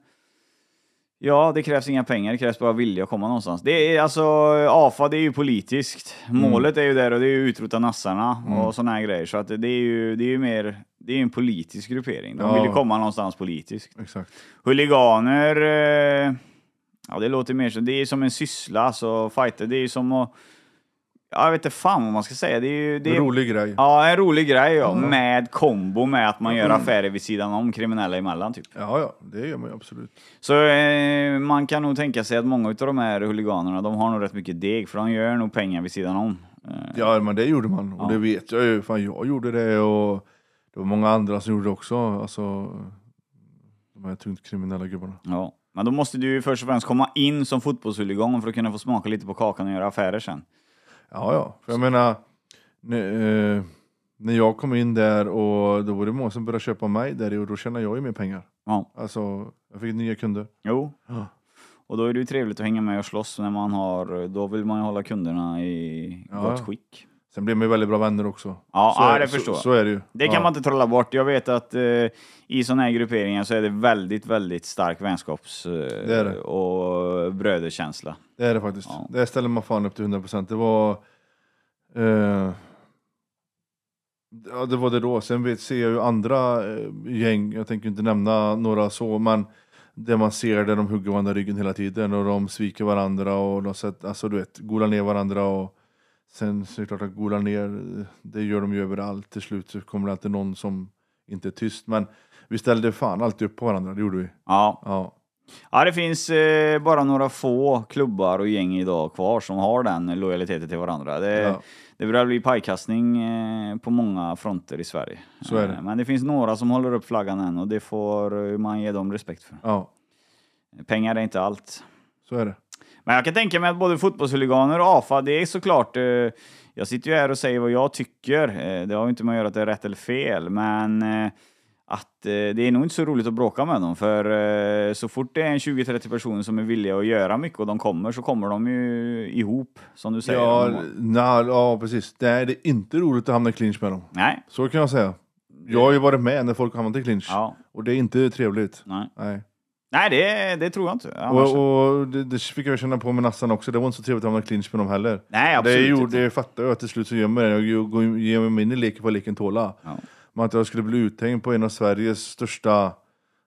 ja det krävs inga pengar, det krävs bara vilja att komma någonstans. Det är alltså, AFA det är ju politiskt.
Mm.
Målet är ju där och det är ju utrota nassarna och sådana här grejer. Så att det är ju, det är ju mer, det är ju en politisk gruppering. De
Ja.
vill ju komma någonstans politiskt.
Exakt.
Huliganer, eh, ja det låter mer som, det är som en syssla, alltså fighter, det är ju som att, ja, jag vet inte fan vad man ska säga. Det är ju, det
En
är,
rolig grej.
Ja, en rolig grej ja, med kombo med att man gör affärer vid sidan om kriminella emellan typ.
Ja, ja, det gör man ju absolut.
Så eh, man kan nog tänka sig att många av de här huliganerna, de har nog rätt mycket deg, för de gör nog pengar vid sidan om. Eh,
Ja, men det gjorde man. Och
Ja.
det vet jag ju. Fan, jag gjorde det och det var många andra som gjorde det också. Alltså, de här tungt kriminella gubbarna.
ja. Men då måste du ju först och främst komma in som fotbollshuligan för att kunna få smaka lite på kakan och göra affärer sen.
Ja, ja. För jag menar, När, eh, när jag kom in där och då var det många som började köpa mig där och då tjänade jag ju mer pengar.
Ja.
Alltså, jag fick nya kunder.
Jo.
Ja.
Och då är det ju trevligt att hänga med och slåss när man har, då vill man ju hålla kunderna i
Ja.
gott skick.
Sen blev man ju väldigt bra vänner också.
Ja,
så
ja, det
så,
förstår jag.
Så är det ju.
Det kan
ja.
man inte trolla bort. Jag vet att eh, i sådana här grupperingar så är det väldigt, väldigt stark vänskaps eh,
är det.
och bröderkänsla.
Det är det faktiskt.
Ja.
Det ställer man fan upp till 100%. Det var... Eh, ja, det var det då. Sen vet, ser jag ju andra eh, gäng, jag tänker inte nämna några så, men där man ser där de hugger varandra i ryggen hela tiden och de sviker varandra och de sätter, alltså du vet, golar ner varandra och sen så är det klart att gola ner, det gör de ju överallt. Till slut så kommer det alltid någon som inte är tyst, men vi ställde fan alltid upp på varandra, det gjorde vi.
Ja,
Ja,
ja det finns eh, bara några få klubbar och gäng idag kvar som har den lojaliteten till varandra. Det,
Ja.
det börjar bli pajkastning eh, på många fronter i Sverige.
Så är det.
Eh, Men det finns några som håller upp flaggan än och det får man ge dem respekt för.
ja,
Pengar är inte allt.
så är det.
Men jag kan tänka mig att både fotbollshuliganer och AFA, det är såklart... Eh, jag sitter ju här och säger vad jag tycker. Eh, det har ju inte med att göra att det är rätt eller fel, men eh, att eh, det är nog inte så roligt att bråka med dem. För eh, så fort det är en 20-30 personer som är villiga att göra mycket och de kommer, så kommer de ju ihop, som du säger.
Ja, na, ja, precis. Det är, det är inte roligt att hamna i clinch med dem.
Nej.
Så kan jag säga. Jag har ju varit med när folk har hamnat i clinch.
Ja.
Och det är inte trevligt.
Nej,
Nej.
Nej det, det tror jag inte. Annars-
Och, och det, det fick jag känna på med Nassan också. Det var inte så trevligt att hamna i clinch med dem heller.
Nej, absolut
det, gjorde,
inte.
jag att till slut så gör man det. Jag ger mig in i leken vad leken tåla.
Ja.
Men att jag skulle bli uthängd på en av Sveriges största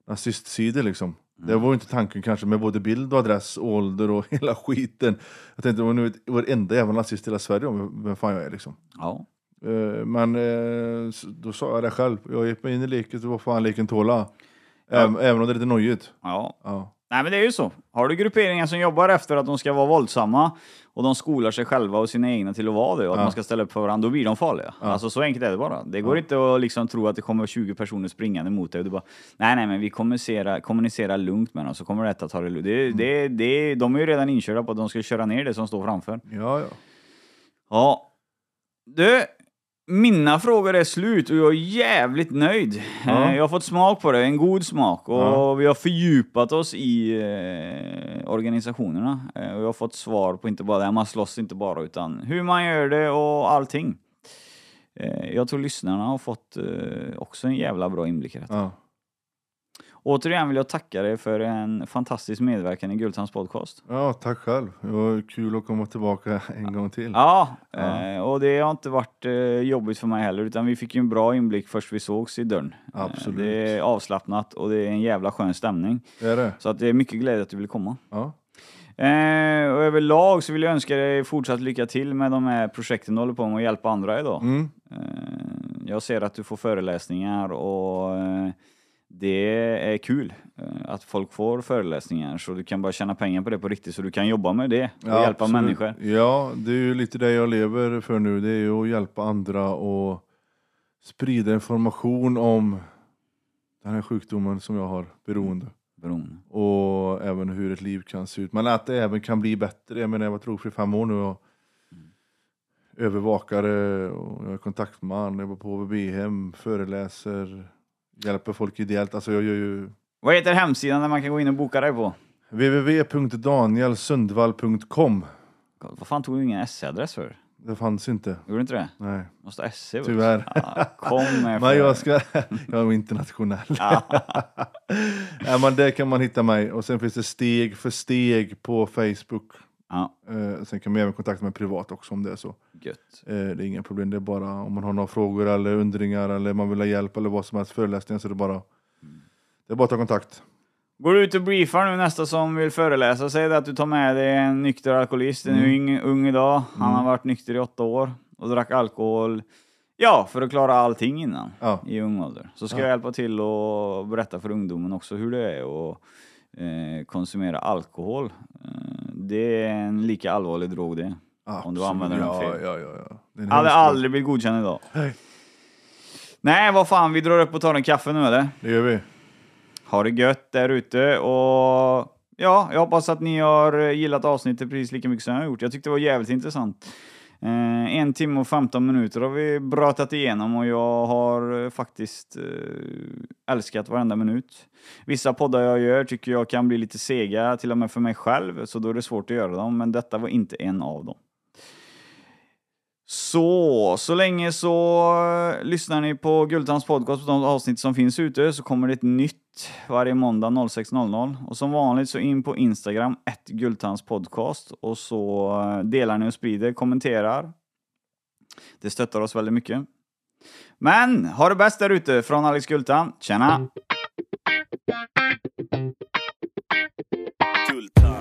nazistsidor liksom.
Mm.
Det var ju inte tanken kanske med både bild och adress, ålder och hela skiten. Jag tänkte, om nu var det enda jävla nazist i hela Sverige om vem fan jag är liksom.
Ja.
Eh, Men eh, då sa jag det själv. Jag gett mig in i leken, så vad fan leken tåla. Även, även om det är lite nojigt.
ja.
Ja.
Nej men det är ju så. Har du grupperingar som jobbar efter att de ska vara våldsamma och de skolar sig själva och sina egna till att vara det och att
Ja.
man ska ställa upp för varandra, då blir de farliga. Alltså så enkelt är det bara. Det går inte att liksom tro att det kommer 20 personer springande mot dig och du bara nej nej men vi kommunicerar, kommunicerar lugnt med dem så kommer detta ta det lugnt. Det,
Mm.
det, det, de är ju redan inkörda på att de ska köra ner det som står framför.
Ja, ja.
Ja. Du, mina frågor är slut och jag är jävligt nöjd.
Ja.
Eh, Jag har fått smak på det, en god smak. Och
Ja.
vi har fördjupat oss i eh, organisationerna. Eh, och jag har fått svar på inte bara det här, man slåss inte bara, utan hur man gör det och allting. Eh, jag tror lyssnarna har fått också en jävla bra inblick i detta.
ja.
Återigen vill jag tacka dig för en fantastisk medverkan i Gultans podcast.
Ja, tack själv. Det var kul att komma tillbaka en gång till.
Ja,
Ja.
Eh, och det har inte varit eh, jobbigt för mig heller, utan vi fick ju en bra inblick först vi sågs i dörren. Eh,
Absolut.
det är avslappnat och det är en jävla skön stämning.
Det är det.
Så att det är mycket glädje att du vill komma.
Ja.
Eh, och överlag så vill jag önska dig fortsatt lycka till med de här projekten du håller på med och hjälpa andra idag.
Mm.
Eh, jag ser att du får föreläsningar och eh, det är kul eh, att folk får föreläsningar så du kan bara tjäna pengar på det på riktigt så du kan jobba med det och
Ja,
hjälpa
absolut.
människor.
Ja, det är ju lite det jag lever för nu. Det är ju att hjälpa andra och sprida information om den här sjukdomen som jag har, beroende.
Beroende.
Och även hur ett liv kan se ut. Men att det även kan bli bättre. Jag menar, jag var drogfri i fem år nu och övervakare och jag är kontaktman, jag var på HVB-hem, föreläser, hjälper folk ideellt. Alltså jag gör ju
Vad heter hemsidan där man kan gå in och boka dig på?
www.danielsundvall.com
Vad fan tog du ingen SE-adress för?
Det fanns inte.
Gjorde du inte det?
Nej,
Måste SE? vet du.
tyvärr.
Ja, kom med
Men jag ska, jag är internationell. ja, men där kan man hitta mig. Och sen finns det steg för steg på Facebook.
Ja,
Eh, sen kan man även kontakta mig privat också om det är så.
Gött.
Eh, det är inga problem, det är bara om man har några frågor eller undringar eller man vill ha hjälp eller vad som helst, föreläsningar så är det bara det är bara att ta kontakt.
Går du ut och briefar nu nästa som vill föreläsa, säg att du tar med dig en nykter alkoholist, en
Mm.
ung, ung idag. Han har varit nykter i åtta år och drack alkohol, ja, för att klara allting innan
Ja.
i ung ålder. Så ska
Ja.
jag hjälpa till och berätta för ungdomen också hur det är att eh, konsumera alkohol. Eh, det är en lika allvarlig drog det. Om du använder den fel.
Ja, ja, ja. Det är en
Hade aldrig blivit godkänd idag.
Nej.
Nej, vad fan, vi drar upp och tar en kaffe nu eller?
Det gör vi.
Ha det gött där ute och ja, jag hoppas att ni har gillat avsnittet precis lika mycket som jag har gjort. Jag tyckte det var jävligt intressant. Eh, en timme och 15 minuter har vi pratat igenom och jag har eh, faktiskt eh, älskat varenda minut. Vissa poddar jag gör tycker jag kan bli lite sega, till och med för mig själv, så då är det svårt att göra dem, men detta var inte en av dem. Så, så länge så eh, lyssnar ni på Guldtands podcast på de avsnitt som finns ute så kommer det ett nytt varje måndag 06.00. Och som vanligt så in på Instagram, ett Guldtands podcast och så eh, delar ni och sprider, kommenterar. Det stöttar oss väldigt mycket. Men ha det bäst där ute från Alex Gultan. Tjena! Gultan.